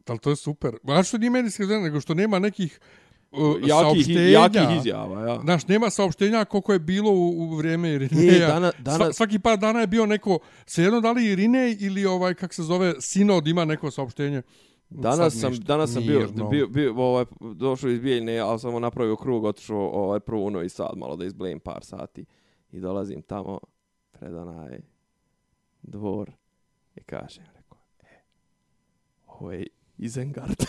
Ali to je super. A što nije medijska zvijezda, nego što nema nekih uh, Jakih, jakih izjava, ja. Znaš, nema saopštenja koliko je bilo u, u vrijeme E, Irineja. dana, Sva, svaki par dana je bio neko, svejedno da li Irinej ili ovaj, kak se zove, Sinod ima neko saopštenje. danas sam, danas sam bio, Mirno. bio, bio, ovaj, došao iz Bijeljne, ali sam napravio krug, otišao ovaj, prvo u Novi Sad, malo da izblejim par sati. I dolazim tamo, pred onaj dvor, i kažem, rekao, e, ovo je Izengard.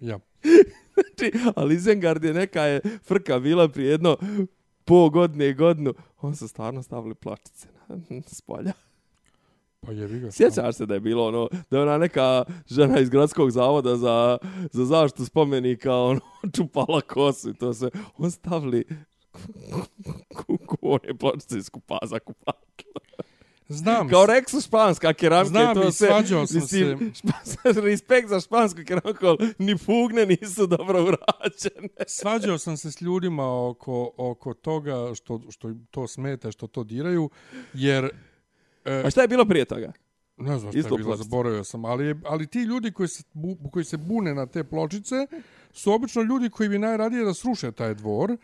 Ja. znači, ali Izengard je neka je frka bila prije jedno po godine i godinu. On su stvarno stavili plačice na, s polja. Pa jebi ga. Sjećaš se da je bilo ono, da je ona neka žena iz gradskog zavoda za, za zaštitu spomenika, ono, čupala kosu i to se, on stavili kuku, one pločice iz kupaza kupake. Znam. Kao reksu španska keramika Znam to i sve. svađao sam mislim, špa- respekt za špansku keramiku, ni fugne nisu dobro urađene. Svađao sam se s ljudima oko, oko toga što, što to smeta, što to diraju, jer... E, A šta je bilo prije toga? ne znam šta je bilo, zaboravio sam, ali, ali ti ljudi koji se, bu, koji se bune na te pločice su obično ljudi koji bi najradije da sruše taj dvor,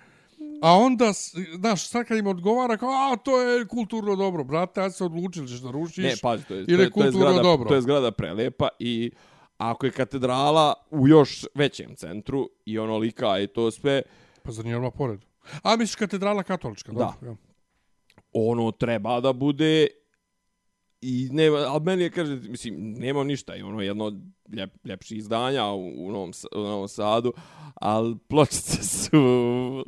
a onda, znaš, sad kad im odgovara kao, a, to je kulturno dobro, brate, ja se odlučili ćeš da rušiš. Ne, pazi, to je, ili to je, to je zgrada, dobro. to je zgrada prelepa i ako je katedrala u još većem centru i onolika i to sve, Pa zar nije odmah pored? A, misliš katedrala katolička? Da. dobro, ja. ono treba da bude i nema, ali meni je, kaže, mislim, nema ništa, i ono jedno ljep, ljepših izdanja u, u, Novom, u Novom Sadu, ali pločice su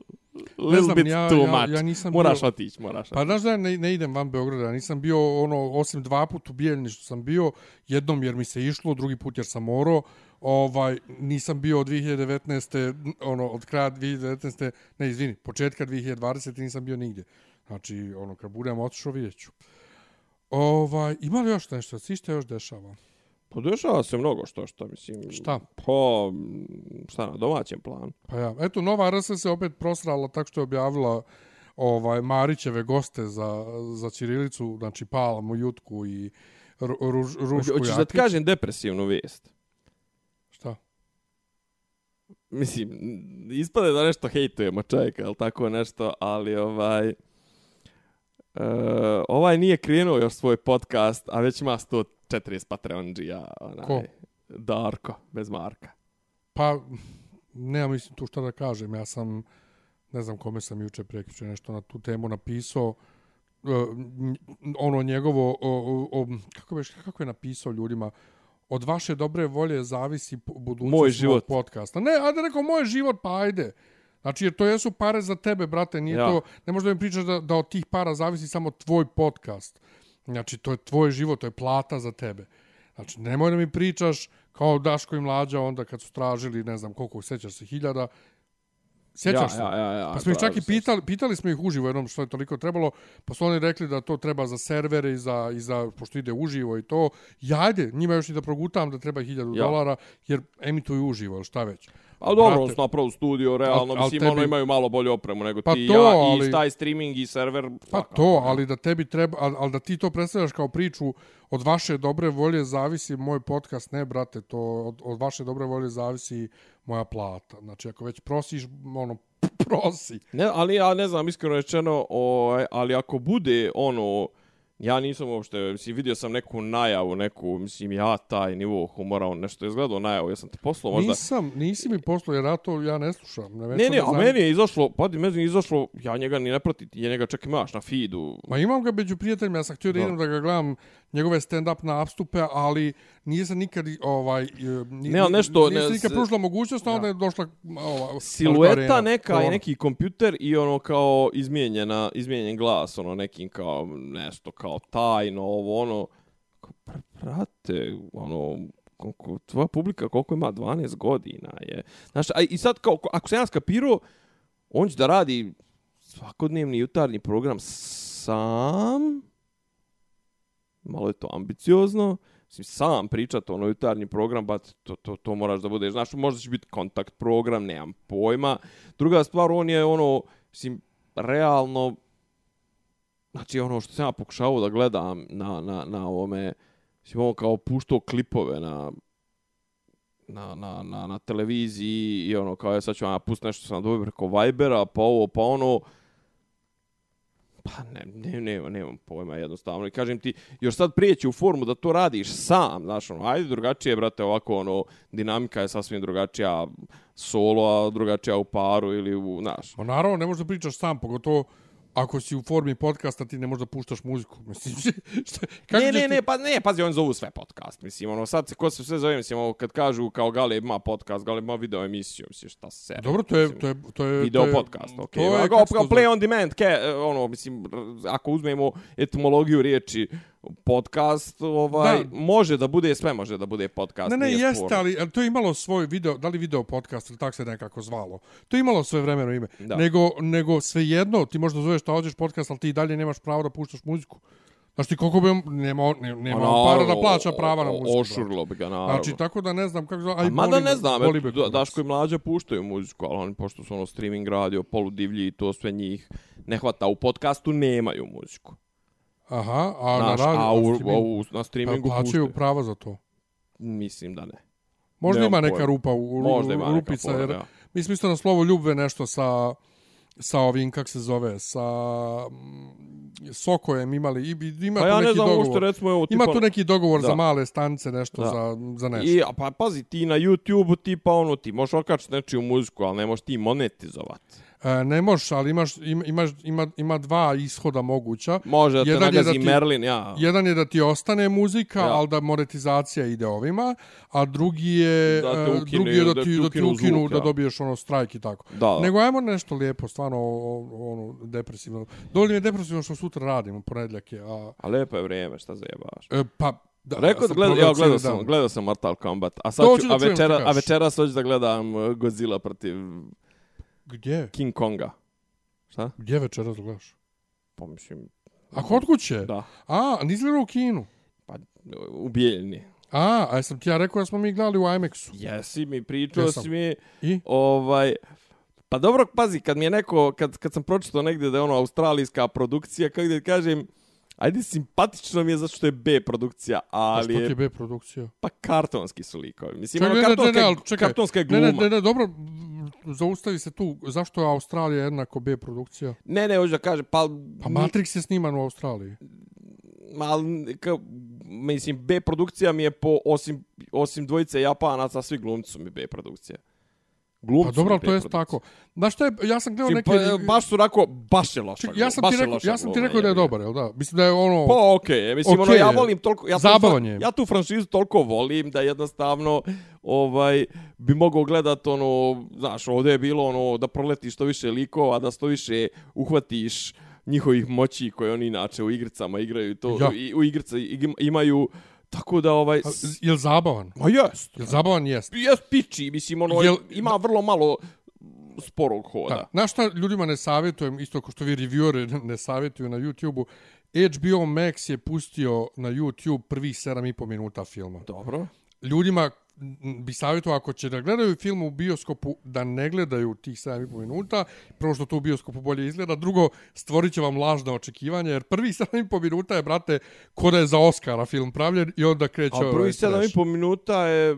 little znam, bit ja- too ja- much. ja nisam moraš bio- otići, moraš Pa znaš da ja ne, ne idem van Beograda, ja nisam bio ono, osim dva put u Bijeljni što sam bio, jednom jer mi se išlo, drugi put jer sam morao, ovaj, nisam bio od 2019. ono, od kraja 2019. ne, izvini, početka 2020. nisam bio nigdje. Znači, ono, kad budem otišao, vidjet ću. Ovaj, ima li još nešto? Svi što još dešava? Pa dešava se mnogo što što, mislim. Šta? Pa, šta na domaćem planu? Pa ja, eto, Nova RS se opet prosrala tako što je objavila ovaj Marićeve goste za, za Ćirilicu, znači Palmu, Jutku i Ru, ruž, Rušku Hoćeš da ti kažem depresivnu vijest? Šta? Mislim, ispade da nešto hejtujemo čovjeka, ali tako nešto, ali ovaj... Uh, ovaj nije krenuo još svoj podcast, a već ima 140 Patreonđija. Onaj, Ko? Darko, bez Marka. Pa, nema mislim tu šta da kažem. Ja sam, ne znam kome sam juče prekriče nešto na tu temu napisao. N- ono njegovo, o, o, o, kako, beš, kako je napisao ljudima, od vaše dobre volje zavisi budućnost Moj život. podcasta. Ne, ajde rekao, moj život, pa ajde. Znači, jer to jesu pare za tebe, brate, nije Ja. to, ne možda mi pričaš da, da od tih para zavisi samo tvoj podcast. Znači, to je tvoj život, to je plata za tebe. Znači, nemoj da mi pričaš kao Daško i Mlađa onda kad su tražili, ne znam koliko, sećaš se, hiljada. Sjećaš ja, se? Ja, ja, ja, Pa smo ih čak i pitali, pitali smo ih uživo jednom što je toliko trebalo, pa su oni rekli da to treba za servere i za, i za pošto ide uživo i to. Ja, ajde, njima još i da progutam da treba 1000 Ja. dolara, jer emituju uživo, ili šta već. A dobro, Brate, su napravo studio, realno, Al- al mislim, tebi- ono imaju malo bolju opremu nego Pa ti to, ja, ali- i taj streaming i server. Pa svakako, to, ne. ali da tebi treba, ali, ali da ti to predstavljaš kao priču od vaše dobre volje zavisi moj podcast, ne brate, to od, od vaše dobre volje zavisi moja plata. Znači ako već prosiš, ono, prosi. Ne, ali ja ne znam, iskreno rečeno, ovaj, ali ako bude ono, ja nisam uopšte, mislim, vidio sam neku najavu, neku, mislim, ja taj nivo humora, on nešto je izgledao najavu, ja sam ti poslao možda... Nisam, nisi mi poslao, jer ja to ja ne slušam. Ne, Ne, ne, a meni je izašlo, pa meni je izašlo, ja njega ni ne pratim, ja njega čak imaš na feedu. Ma imam ga među prijateljima, ja sam htio da, Da. idem da ga gledam njegove stand-up nastupe, ali nije se nikad ovaj... e, Ni, Ne, nešto- Nije ne, se nikad pružila mogućnost, onda je došla ova, Silueta arena, neka i neki kompjuter i ono kao izmijenjena, izmijenjen glas, ono nekim kao nešto kao tajno, ovo ono. Prate, ono, koliko, tvoja publika koliko ima 12 godina je. Znaš, a i sad kao, ako sam ja skapirao, on će da radi svakodnevni jutarnji program sam, malo je to ambiciozno, Mislim, sam pričat ono jutarnji program, ba to, to, to moraš da budeš. Znaš, možda će biti kontakt program, nemam pojma. Druga stvar, on je ono, mislim, realno, znači ono što sam ja pokušao da gledam na, na, na ovome, mislim, on kao puštao klipove na, na, na, na, na televiziji i ono kao je sad ću vam ja pustiti nešto sam dobio preko Vibera, pa ovo, pa ono, Pa ne, ne, ne, nemam pojma jednostavno. I kažem ti, još sad prijeći u formu da to radiš sam, znaš, ono, ajde drugačije, brate, ovako, ono, dinamika je sasvim drugačija solo, a drugačija u paru ili u, znaš. Ma naravno, ne možeš da pričaš sam, pogotovo ako si u formi podcasta, ti ne možeš da puštaš muziku. Mislim, šta, kako Ne, ne, ti- ne, pa ne, pazi, oni zovu sve podcast, mislim, ono, sad se, ko se sve zove, mislim, ovo, kad kažu kao Gale ima podcast, Gale ima video emisiju, mislim, šta se Dobro, to je, to je, to je, video to je, podcast, ok. To je, Ako, play on demand, ke, ono, mislim, ako uzmemo etimologiju riječi podcast, ovaj, Da. može da bude, sve može da bude podcast. Ne, ne, nije jeste, sporno. ali ali to je imalo svoj video, da li video podcast ili tako se nekako zvalo. To je imalo svoje vremeno ime. Da. Nego, nego svejedno, ti možda zoveš da hođeš podcast, ali ti i dalje nemaš pravo da puštaš muziku. Znaš ti koliko bi on, nema, nema Ono, para da plaća prava na muziku. Ošurlo bi ga, naravno. Znači, tako da ne znam kako zove. Aj, mada ne znam, Da-. Daško i Mlađa puštaju muziku, ali oni, pošto su ono streaming radio, poludivlji i to sve njih ne hvata. U podcastu nemaju muziku. Aha, a Znaš, na radio, a u, na u, na pa streamingu plaćaju puštaju. prava za to. Mislim da ne. Možda Nemam ima neka pojma. rupa u, u Možda ima neka rupica, fora, jer da. mi smo isto na slovo ljubve nešto sa sa ovim, kak se zove, sa mm, Sokojem imali, i- ima Pa tu ja neki ne znam dogovor. uopšte recimo evo Ima tipa- tu neki dogovor Da. za male stanice, nešto Da. za, za nešto. I, a pa pazi, ti na YouTube-u tipa ono, ti možeš okačiti nečiju muziku, ali ne možeš ti monetizovati. E, ne možeš, ali imaš, ima, imaš, ima, ima dva ishoda moguća. Može da te Jedan je da nagazi ti- Merlin, ja. Jedan je da ti ostane muzika, Ja. ali da monetizacija ide ovima, a drugi je, Da te e, ukine- drugi je da da ti, da ti ukinu ukinu, zvuk, da ja. dobiješ ono strajk i tako. Da, da. Nego ajmo nešto lijepo, stvarno ono depresivno. Dovoljno je depresivno što sutra radim, u ponedjeljak je. A, A lepo je vrijeme, šta zajebaš. e, pa, da, Rekao, sam gleda, ja, gledao sam, gledao sam Mortal Kombat, a sad ću, da a, večera, a večeras hoću da gledam Godzilla protiv Gdje? King Konga. Šta? Gdje večeras gledaš? Pa mislim, A kod kuće? da, A, nisi gledao u kinu? pa u Bijeljni. A, a jesam ti ja rekao da smo mi gledali u IMAX-u. Jesi mi, pričao Jesam. si mi, I? ovaj, pa dobro, pazi, kad mi je neko, kad, kad sam pročitao negdje da je ono australijska produkcija, kako da kažem, ajde, simpatično mi je zato što je B produkcija, A ali što ti je B produkcija? pa kartonski su likovi. Mislim, Čekaj, ono, ne, ne, kartonska, ne, ali čekaj. kartonska je Ne, gluma. ne, ne, ne, dobro, zaustavi se tu. Zašto je Australija jednako B produkcija? Ne, ne, hoću da kažem, pa... Pa Matrix je sniman u Australiji. Ma, ka, mislim, B produkcija mi je po, osim, osim dvojice Japanaca, svi glumci su mi B produkcija. Glumci Pa dobro, ali to je tako. Znaš šta je, ja sam gledao neke... pa, baš su onako, baš je loša. Ček, ja sam ti rekao, ja sam ti rekao da je dobar, jel da? Mislim da je ono... Pa okej, okay. mislim, Okej ono, ja volim toliko... Ja Zabavan je. Ja tu franšizu toliko volim da jednostavno ovaj bi mogao gledat ono, znaš, ovdje je bilo ono da proletiš što više likova, da što više uhvatiš njihovih moći koje oni inače u igricama igraju to Ja. i u igrice ig- imaju tako da ovaj A, Jel zabavan? Ma jest. Jel zabavan jest? Jes piči, mislim, ono, Jel- ima vrlo malo sporog hoda. Da. Znaš šta ljudima ne savjetujem, isto kao što vi reviewere ne savjetuju na YouTube-u, HBO Max je pustio na YouTube prvih 7,5 minuta filma. Dobro. Ljudima bi savjetovao ako će da gledaju film u bioskopu da ne gledaju tih 7,5 minuta, prvo što to u bioskopu bolje izgleda, drugo stvorit će vam lažna očekivanja, jer prvih 7,5 minuta je, brate, ko da je za Oscara film pravljen i onda kreće A ovaj prvi sedam i trash. pol minuta je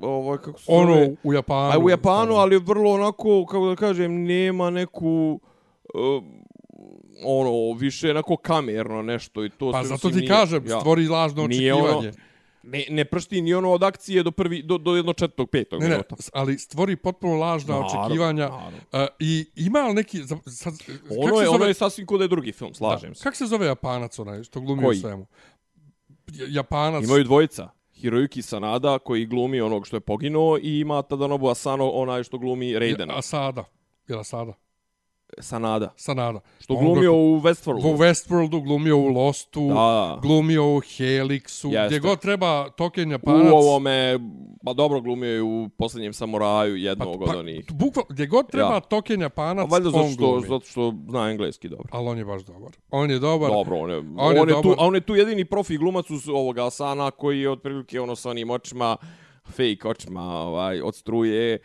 ovo kako se Ono zove? u Japanu. A u Japanu, ali vrlo onako, kako da kažem, nema neku uh, ono, više onako kamerno nešto i to Pa zato ti nije- kažem, ja. stvori lažno ono- očekivanje. Ne, ne pršti ni ono od akcije do prvi, do, do jedno četvrtog, petog Ne, ne, minuta. s- ali stvori potpuno lažna Naravno, očekivanja. naravno. Uh, I ima li neki... Sad, Ono je, ono je sasvim kod je drugi film, slažem da, se. Kako se zove Japanac onaj što glumi Koji? u svemu? Japanac... Imaju dvojica. Hiroyuki Sanada koji glumi onog što je poginuo i ima Tadanobu Asano onaj što glumi Raidena. Asada. Ili Asada? Sanada. Sanada. Što On glumio u Westworldu. U Westworldu, glumio u Lostu, Da. glumio u Helixu, Jeste. gdje god treba Token U Japanac. ovome, pa dobro glumio je u posljednjem samuraju pa, jednog pa, od onih. bukval, gdje god treba Ja. Token Japanac, valjda zato on što, glumi. zato što zna engleski dobro. Ali on je baš dobar. On je dobar. Dobro, on je, on on je je, tu, dobar. a on je tu jedini profi glumac uz ovoga Asana koji je otprilike ono sa onim očima, fake očima ovaj, od struje,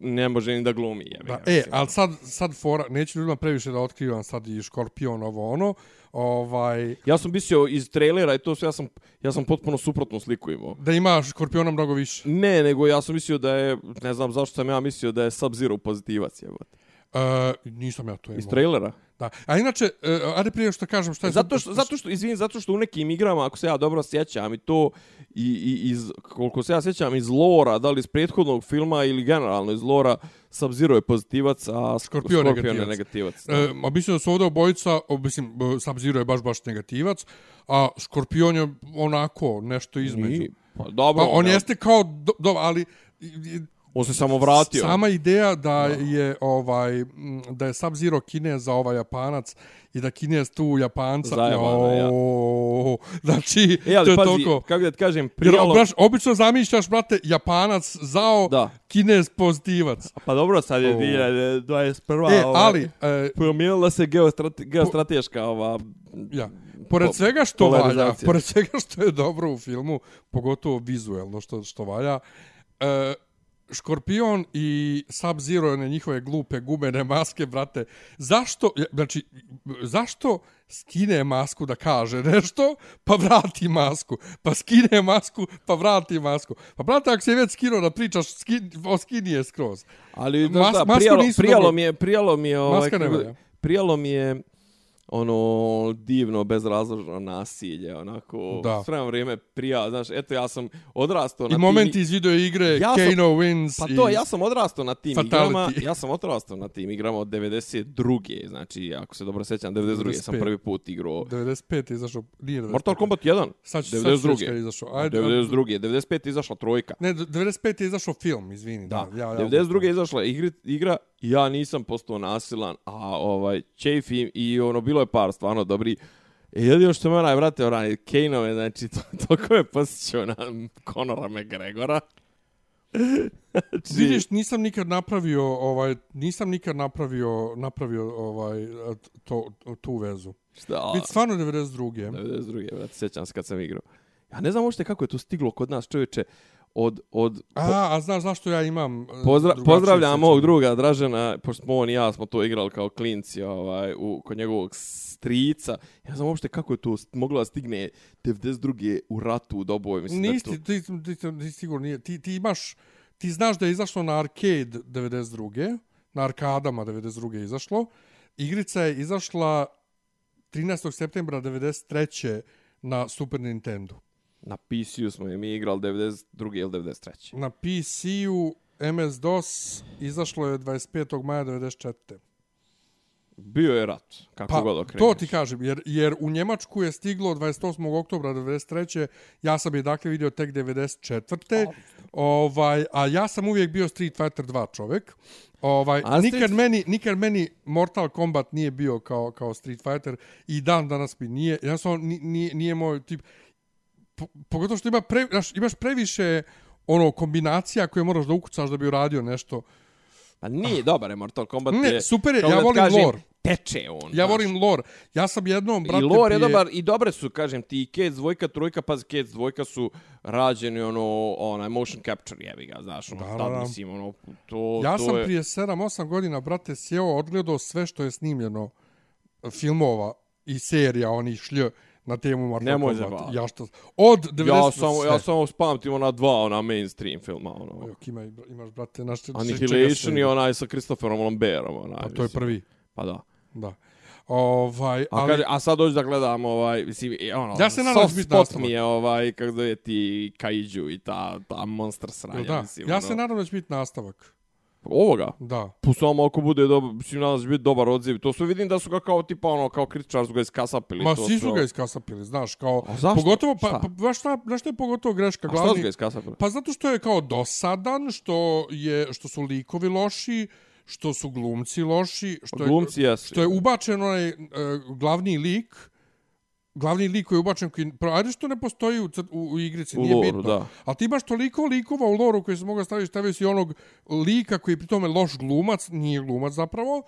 ne može ni da glumi. Jebi Da, e, ali sad, sad fora, neću ljudima previše da otkrivam sad i Škorpion ovo ono, ovaj, Ja sam mislio iz trailera i to sve, ja sam, ja sam potpuno suprotnu sliku imao. da ima Škorpiona mnogo više. Ne, nego ja sam mislio da je, ne znam zašto sam ja mislio da je Sub-Zero pozitivac, jebote. E, nisam ja to imao. Iz trailera? Da. A inače, e, ajde prije što kažem šta je... Zato što, zato što, izvini, zato što u nekim igrama, ako se ja dobro sjećam i to, i, i iz, koliko se ja sjećam iz lora, da li iz prethodnog filma ili generalno iz lora, Sub-Zero je pozitivac, a Skorpion Skorpion je negativac. negativac. da. E, ma mislim da su ovdje obojica, mislim, Sub-Zero je baš baš negativac, a Škorpion je onako nešto između. I, pa dobro, Pa on ne, jeste kao, do, do, ali on se samo vratio. Sama ideja da je ovaj da je Sub-Zero Kinez za ovaj Japanac i da Kinez tu Japanca. Zajebano je, ja. Znači, E, ali to je pazi, toliko... kako da ti kažem, Jer prijalo... obraš, obično zamišljaš, brate, Japanac zao, Da. Kinez pozitivac. Pa dobro, sad je O. 2021. E, ovaj, ali, e, Promijenila se geostrate, geostrateška ova... ja, pored Po- svega što valja, pored svega što je dobro u filmu, pogotovo vizuelno što, što valja, e, Škorpion i Sub-Zero na njihove glupe gumene maske, brate, zašto, znači, zašto skine masku da kaže nešto, pa vrati masku, pa skine masku, pa vrati masku. Pa, brate, ako se već skinuo da pričaš, skin, o skini je skroz. Ali, Mas- da, masku prijalo, prijalo dobro. mi je, prijalo mi je, ovaj, prijalo mi je ono divno bezrazložno nasilje onako Da. sve vrijeme prija znaš eto ja sam odrastao na I tim momenti iz video igre, Ja sam- wins. Pa to, i... ja sam odrastao na tim Fatality. igrama, ja sam odrastao na tim igrama od 92. Znači, ako se dobro sjećam, 92. sam 95. prvi put igrao. 95 je izašao, nije 95. Mortal Kombat 1, Sad ću, sad 92. izašao. Ajde, 92. 95. je izašla trojka. Ne, 95 je izašao film, izvini. Da, Da, ja, ja, 92. je izašla igri, igra i ja nisam postao nasilan, a ovaj, Chafe i ono, bilo je par stvarno dobri. E, jedino što me onaj, vrate, onaj, Kaneove, znači, to, toliko me posjećao na Conora McGregora. znači, Vidiš, nisam nikad napravio ovaj nisam nikad napravio napravio ovaj to tu vezu. šta, Bit stvarno 92. 92. vrate, sjećam se kad sam igrao. Ja ne znam uopšte kako je to stiglo kod nas, čovječe, od, od A, a znaš zašto ja imam... e, drugačije pozdravljam mog druga Dražena, pošto smo on i ja smo to igrali kao klinci ovaj, u, kod njegovog strica. Ja znam uopšte kako je to moglo da stigne 92. u ratu u doboj. Mislim da Nisi, to... ti, ti, ti, ti sigurno nije. Ti, ti imaš, ti znaš da je izašlo na arcade 92. Na arkadama 92. je izašlo. Igrica je izašla 13. septembra 93. na Super Nintendo. Na PC-u smo je mi igrali 92. ili 93. Na PC-u MS-DOS izašlo je 25. maja 94. Bio je rat, kako Pa, god okreneš. to ti kažem, jer, jer u Njemačku je stiglo 28. oktobra 93. Ja sam je dakle vidio tek 94. Ovaj, a ja sam uvijek bio Street Fighter 2 čovjek. Ovaj, A nikad, Street- meni, nikad meni Mortal Kombat nije bio kao, kao Street Fighter i dan danas mi nije. Jednostavno ni- nije, nije moj tip. Po, pogotovo što ima pre, znaš, imaš previše ono kombinacija koje moraš da ukucaš da bi uradio nešto. Pa nije dobar je Mortal Kombat. Ne, je, super je, ja volim kažem, lore. Teče on. Ja znaš. volim lore. Ja sam jednom, brate, I lore je prije- dobar, i dobre su, kažem ti, i Cades dvojka, trojka, pazi, Cades dvojka su rađeni, ono, onaj, motion capture, jebi ga, znaš, ono, Da, tad, da. mislim, ono, to, Ja to sam je... prije 7-8 godina, brate, sjeo, odgledao sve što je snimljeno filmova i serija onih šlj na temu Mortal Nemoj Kombat. zajebavati. Ja što... Od 90... Ja samo, ja samo spamtim ona dva, ona mainstream filma, ono. Jok, ima, imaš, brate, naš... Annihilation i onaj sa Christopherom Lambertom, onaj. Pa to je prvi, Pa da. da. Ovaj, A, ali, kaže, a sad dođu da gledam ovaj, mislim, ono, Ja se nadam da soft spot nastavak. mi je ovaj, kako zove ti Kaiju i ta, ta monster sranja, da, mislim. ja ono. se nadam da će biti nastavak. Ovoga? Da. Pa samo ako bude dobar, mislim, nadam se da će biti dobar odziv. To sve vidim da su ga kao tipa ono, kao kritičar su ga iskasapili. Ma to svi su ga iskasapili, znaš, kao... A zašto? Pogotovo, pa, Šta? pa, šta, znaš šta je pogotovo greška? A što su ga iskasapili? Pa zato što je kao dosadan, što je što su likovi loši, što su glumci loši, što je Glumci jesu. što je ubačen onaj uh, glavni lik glavni lik koji je ubačen koji ajde što ne postoji u, u, u igrici U nije loru, bitno da. ali ti imaš toliko likova u loru koji se mogu staviti stavio si onog lika koji je pri tome loš glumac nije glumac zapravo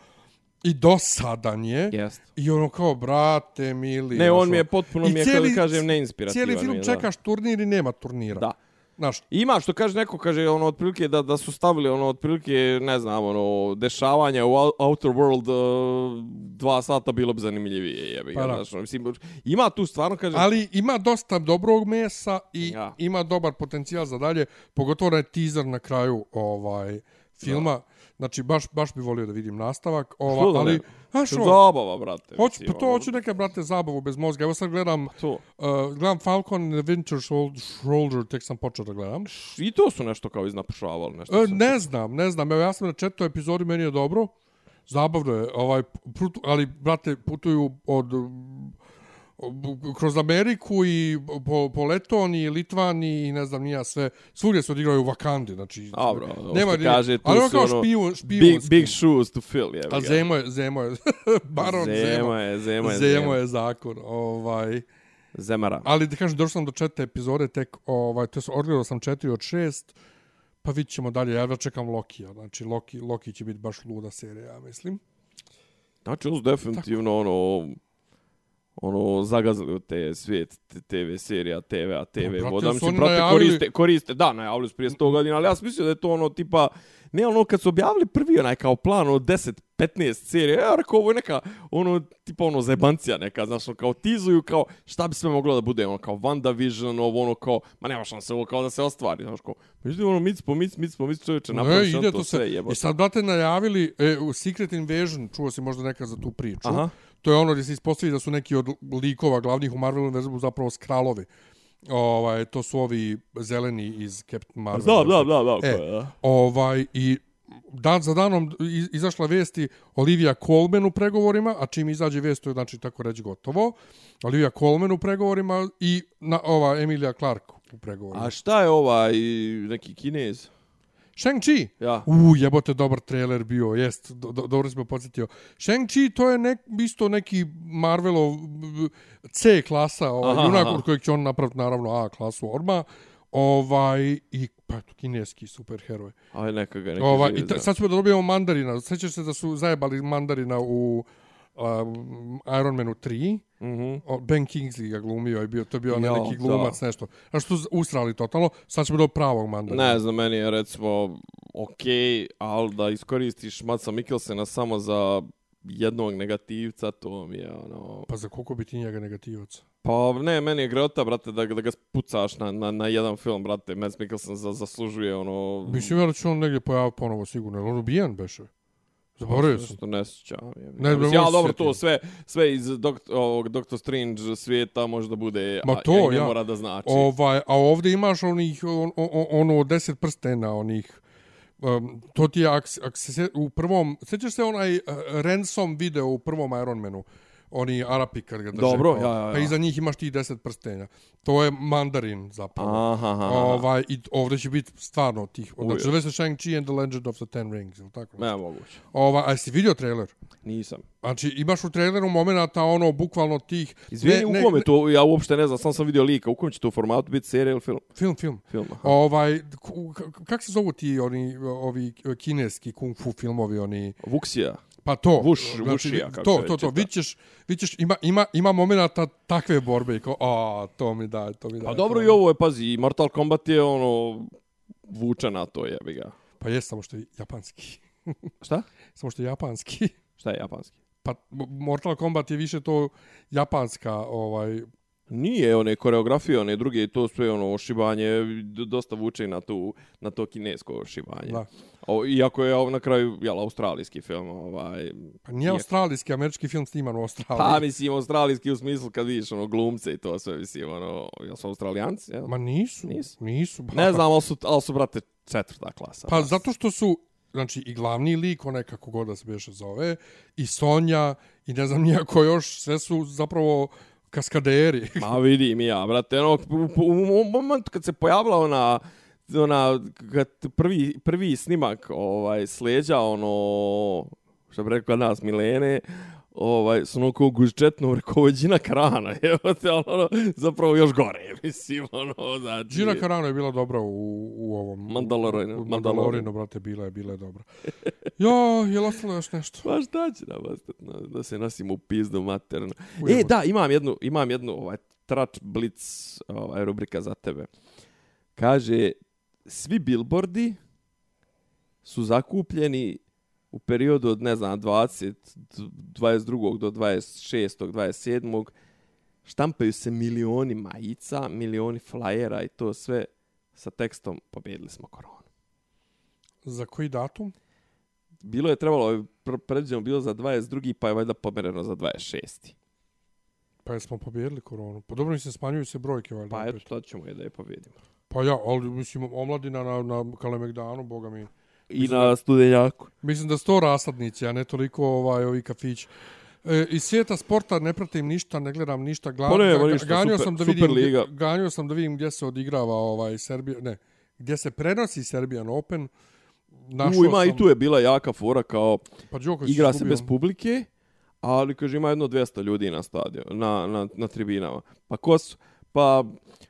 i dosadan je Jest. i ono kao brate mili Ne, on mi je potpuno mi je, cijeli- kako kažem, neinspirativan. cijeli film je, čekaš turnir i nema turnira Da. Znaš Ima što kaže neko, kaže ono otprilike da da su stavili ono otprilike ne znam ono dešavanja u Ou- Outer World uh, dva sata bilo bi zanimljivije jebi ga Pa da. znači ono, mislim ima tu stvarno kaže Ali ima dosta dobrog mesa i Ja. ima dobar potencijal za dalje, pogotovo onaj teaser na kraju ovaj filma. Znači baš baš bi volio da vidim nastavak, Što ova, da ali ne? znaš, ono, zabava brate hoću pa to ono, hoću neka brate zabavu bez mozga. Evo sad gledam to uh, gledam Falcon and the Winter Sol- Soldier, tek sam počeo da gledam. i to su nešto kao iznapušavali nešto E, sam- ne znam, ne znam. Evo ja sam na četvrtoj epizodi, meni je dobro. Zabavno je, ovaj, putu, ali, brate, putuju od kroz Ameriku i po, po Letoniji, Litvani i ne znam nija sve. Svugdje se odigraju u znači... Dobro, ovo nema što kaže, tu ali ono su kao ono špijun, big, špijunski. big shoes to fill jebi A ga. Zemo je, Zemo je, Baron Zemo. Zemo je, Zemo je, Zemo je zakon, ovaj... Zemara. Ali da kažem, došao sam do četvrte epizode, tek, ovaj, to su, odgledao sam četiri od šest, pa vidit ćemo dalje. Ja čekam Lokija, znači Loki, Loki će biti baš luda serija, ja mislim. Znači, ovo definitivno ono ono zagazili u te svijet te- TV serija, TV, a TV Pa, brate, voda. Mislim, oni brate, najavili- koriste, koriste, da, najavili su prije 100 godina, ali ja sam mislio da je to ono tipa, ne ono kad su objavili prvi onaj kao plan od 10-15 serija, ja rekao ovo je neka, ono, tipa ono zajebancija neka, znaš, ono, kao tizuju, kao šta bi sve moglo da bude, ono, kao WandaVision, ovo ono, kao, ma nema šanse ovo kao da se ostvari, znaš, kao, međutim, ono, mic po mic, mic po mic, čovječe, Ne, napraviš ide on to to sve, se. jebote. I sad, brate, najavili e, Secret Invasion, čuo si možda neka za tu priču. Aha. To je ono gdje se ispostavi da su neki od likova glavnih u Marvelu univerzumu zapravo skralovi. Ovaj, to su ovi zeleni iz Captain Marvel. Da, da, da, da, E, da. Ovaj, i dan za danom iz- izašla vesti Olivia Colman u pregovorima, a čim izađe vest, to je znači tako reći gotovo. Olivia Colman u pregovorima i na, ova Emilia Clarke u pregovorima. A šta je ovaj neki kinez? Shang-Chi! Ja. U, jebote, dobar trailer bio, jest, do, do, dobro si me podsjetio. Shang-Chi, to je nek, isto neki Marvelov C klasa, ovaj, Aha, junak od kojeg će on napraviti, naravno, A klasu orma. Ovaj, i, pa eto, kineski superheroj. Aj neka ga neki Ovaj, I ta, sad ćemo da dobijemo mandarina. Sjećaš se da su zajebali mandarina u um, Iron Manu 3, Mhm. o, Ben Kingsley ga glumio, je bio, to je bio onaj neki glumac, nešto. Znaš, tu ustrali totalno, sad ćemo do pravog mandarina. Ne znam, meni je recimo okej, ali da iskoristiš Matsa Mikkelsena samo za jednog negativca, to mi je ono... Pa za koliko bi ti njega negativaca? Pa ne, meni je grota, brate, da, da ga pucaš na, na, na jedan film, brate. Mads Mikkelsen za, zaslužuje ono... Mislim ja da će on negdje pojaviti ponovo sigurno, jer on ubijen beše. Zaboravio sam. Nešto ne sjećam. Ne, ne ja, dobro, to sve, sve iz dok, ovog Doctor Strange svijeta može da bude, Ma to, a i ne ja. mora da znači. Ovaj, a ovdje imaš onih, on, on, ono, deset prstena, onih, um, to ti je, ak, ak se, u prvom, sjećaš se onaj uh, Ransom video u prvom Iron Manu, oni Arapi kad ga drže. Dobro, kao, ja, ja, ja. Pa iza njih imaš tih deset prstenja. To je mandarin zapravo. Aha, aha, aha. Ovaj, I ovdje će biti stvarno tih, znači zove se Shang-Chi and the Legend of the Ten Rings, ili tako? Ne, moguće. Ovaj, a jesi vidio trailer? Nisam. Znači, imaš u traileru momenata ono, bukvalno tih... Izvini, u kome to, ja uopšte ne znam, sam sam vidio lika, u kom će to formatu biti serija ili film? Film, film. Film, aha. Ovaj, ku- k- kak se zovu ti oni, ovi kineski kung fu filmovi, oni... Vuksija. Pa to. Vuš- vušija, kako to, to, to, vićeš, vićeš, ima, ima, ima momenata takve borbe i kao, a, to mi daj, to mi daj. Pa dobro i ovo je, pazi, Mortal Kombat je ono, vuče na to, jebi ga. Pa jest, samo što je japanski. Šta? samo što je japanski. Šta je japanski? Pa Mortal Kombat je više to japanska, ovaj, Nije one koreografije, one druge, to sve ono ošibanje, dosta vuče na, tu, na to kinesko ošibanje. da. O, iako je na kraju, jel, australijski film, ovaj... Pa nije Iako- australijski, američki film sniman u Australiji. Pa, mislim, australijski u smislu kad vidiš ono glumce i to sve, mislim, ono, jel su australijanci, jel? Ma nisu, Nisu. nisu. ba- Ne znam, ali su, ali su, brate, četvrta klasa. Pa zato što su, znači, i glavni lik, onaj kako god da se beše zove, i Sonja, i ne znam nijako još, sve su zapravo kaskaderi. Ma vidim ja, brate, ono, u, u, u momentu kad se pojavila ona, ona, kad prvi, prvi snimak, ovaj, sleđa, ono, što bi rekla nas, Milene, ovaj, su ono kao gužčetno rekovođina krana, evo te, ono, zapravo još gore, mislim, ono, znači... Gina Carano je bila dobra u, u ovom... Mandalorianu, U. Mandalorianu, brate, bila je, bila je dobra. Jo, je ostalo još nešto? Pa šta će nam ostati, no, da se nosimo u pizdu materno. E, da, imam jednu, imam jednu ovaj, trač blic ovaj, rubrika za tebe. Kaže, svi billboardi su zakupljeni u periodu od, ne znam, 20, 22. do 26. 27. Štampaju se milioni majica, milioni flajera i to sve sa tekstom pobjedili smo koronu. Za koji datum? Bilo je trebalo, pr- predviđeno bilo za 22. pa je valjda pomereno za 26. Pa jesmo pobjedili koronu. Pa dobro, mislim, smanjuju se brojke, valjda. Pa eto, to ćemo je da je pobjedimo. Pa ja, ali mislim, omladina na, na Kalemegdanu, boga mi. I na studenjaku. Mislim da su to rasadnici, a ne toliko ovaj, ovi kafići. E, iz svijeta sporta ne pratim ništa, ne gledam ništa. Gla, Pa nema ga- ništa, ganjao super- sam da vidim, gdje- ganjao sam da vidim gdje se odigrava ovaj Serbija, ne, gdje se prenosi Serbian Open. Našao U, ima sam, i tu je bila jaka fora kao pa Đoković igra se bez publike, ali kaže ima jedno 200 ljudi na stadion, na, na, na tribinama. Pa ko su? Pa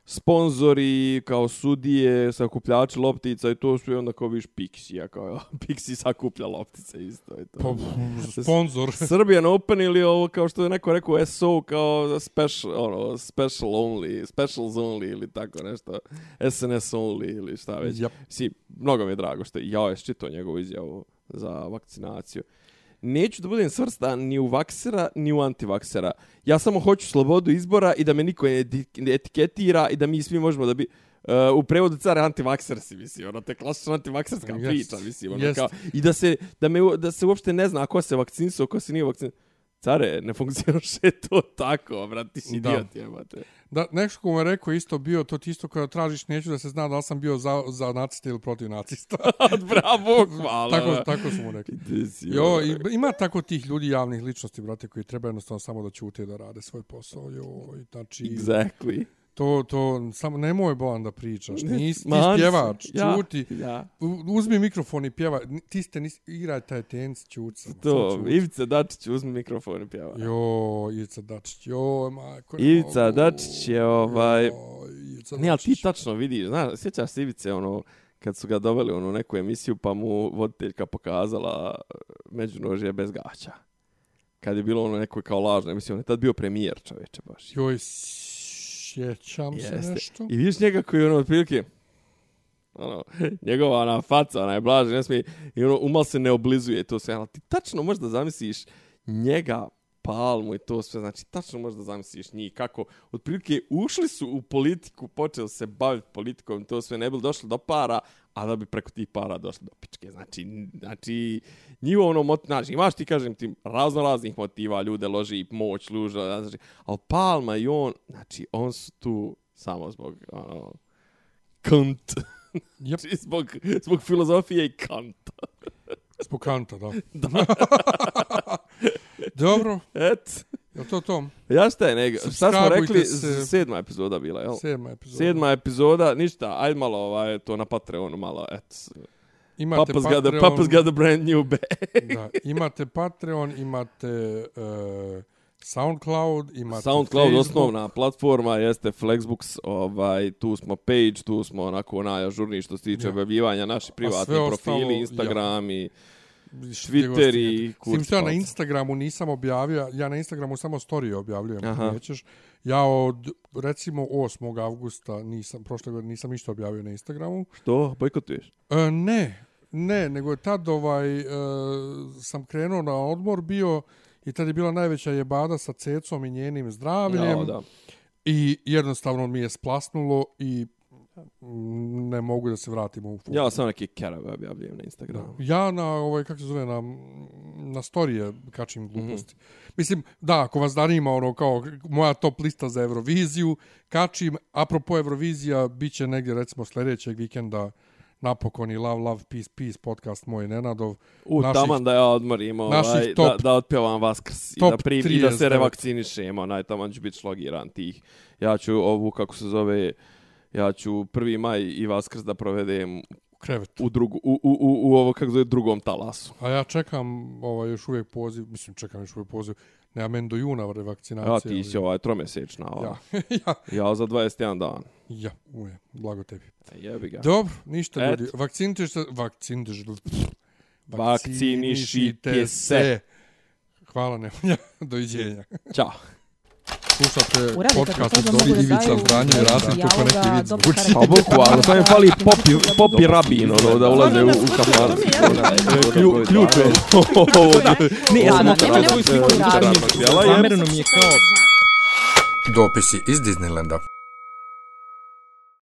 sponzori, kao sudije, sakupljači loptica i to i onda kao viš Pixija, kao Pixi sakuplja loptice isto. I to. Pa, sponsor. Serbian Open ili ovo kao što je neko rekao SO kao special, ono, special only, specials only ili tako nešto, SNS only ili šta već. Yep. Si, mnogo mi je drago što je, ja je čitao njegovu izjavu za vakcinaciju. Neću da budem svrstan ni u vaksera, ni u antivaksera. Ja samo hoću slobodu izbora i da me niko ne eti- ne etiketira i da mi svi možemo da bi... Uh, u prevodu cara antivakser si, mislim, ono, te klasična antivakserska Jest. priča, mislim, ono, Jest. kao, i da se, da, me, da se uopšte ne zna ko se vakcinisao, ko se nije vakcinisao. Care, ne funkcioniše to tako, brat, ti si idiot, jebate. Da, nešto ko mu je rekao isto bio, to ti isto kada tražiš, neću da se zna da li sam bio za, za nacista ili protiv nacista. Bravo, hvala. tako, tako su mu rekli. Jo, ima tako tih ljudi javnih ličnosti, brate, koji treba jednostavno samo da ćute da rade svoj posao. Jo, i znači, Exactly. To, to, samo nemoj Bojan da pričaš. Nis, ti Man, spjevač, ja, ćuti. Ja. Uzmi mikrofon i pjevaj. Ni- Ti ste, nis, igraj taj tenis, ćuti. samo, To, samo ćuti. Ivica Dačić uzmi mikrofon i pjeva. Jo, Ivica Dačić, jo, majko. Ivica mogu. Dačić je, ovaj, Jo, Ivica Ne, ali ti tačno vidiš, znaš, sjećaš se Ivice, ono, kad su ga doveli u onu neku emisiju, pa mu voditeljka pokazala e, međunožje bez gaća. kad je bilo ono neko kao lažno, mislim, on je tad bio premijer, čoveče, baš. Joj, sjećam se Jeste. nešto. I vidiš njega koji je ono otprilike ono, njegova ona faca, ona je blaža, ne smije, i ono, umal se ne oblizuje to sve, ali ti tačno možeš da zamisliš njega, palmu i to sve, znači tačno možeš da zamisliš njih, kako otprilike ušli su u politiku, počeli se baviti politikom, to sve ne bi došli do para, a da bi preko tih para došli do pičke. Znači, znači njihovo ono, mot, znači, imaš ti, kažem ti, razno raznih motiva, ljude loži moć, luža, znači, ali Palma i on, znači, on su tu samo zbog, ono, kant. Yep. Znači, zbog, zbog filozofije i kanta. Zbog kanta, da. Dobro, Et. je to to? Ja šta je, nego, šta smo rekli, se. sedma epizoda bila, jel? Sedma epizoda. Sedma epizoda, ništa, ajde malo ovaj, to na Patreonu malo, et. Imate Papa's got, a, Patreon. Papa's got a brand new bag. da, imate Patreon, imate uh, SoundCloud, imate SoundCloud Facebook. osnovna platforma jeste Flexbooks, ovaj tu smo page, tu smo onako najažurniji što se tiče Ja. objavljivanja naši privatni sve ostalo, profili, ja. Instagrami, Vidiš, Twitter i stignete. kurac S tim što ja na. Instagramu nisam objavio, ja na Instagramu samo storije objavljujem, Aha. nećeš. Ja od, recimo, 8. avgusta, nisam, prošle godine nisam ništa objavio na Instagramu. što bojkotuješ? E, ne, ne, nego je tad ovaj, e, sam krenuo na odmor bio i tad je bila najveća jebada sa cecom i njenim zdravljem. Ja, da. I jednostavno mi je splasnulo i ne mogu da se vratim u futbol. Ja sam neki kerave objavljujem na Instagramu. Ja na ovaj kako se zove na na storije kačim gluposti. Mm -hmm. Mislim da ako vas zanima ono kao moja top lista za Euroviziju, kačim apropo Eurovizija biće negdje recimo sljedećeg vikenda napokon i Love Love Peace Peace podcast moj Nenadov. U, naših- taman da ja odmorim, ovaj, naših da, top- da otpjevam Vaskrs i top da, pri, i da se 39. revakcinišem, onaj, taman ću biti šlogiran tih. Ja ću ovu, kako se zove, ja ću 1. maj i Vaskrs da provedem u krevetu. u, drugu, u, u, u, u ovo, kako se zove, drugom talasu. A ja čekam ovaj još uvijek poziv, mislim čekam još uvijek poziv. Nema men do juna revakcinacije. Ja, ti si ovaj tromjesečna, ova. Ja, ja, ja za 21 dan. ja, uje, blago tebi. E, Jebi ga. Dobro, ništa Et. ljudi. Vakcinite se, vakcinite Vakcinišite se. Hvala Nemanja, doviđenja. Ćao. Slušate podcast od mogu da Ivica daju Franje i Rasim, dijaloga, kako neki vid dobro zvuči. Pa bukvalno, samo mi fali popi, popi rabin, ono, da ulaze u, u kafan. Klju- Ključ je. Ne, ja, Samo nema- nema kratko, svoj e, razlog. materijala je- Zamereno mi je kao Dopisi iz Disneylanda.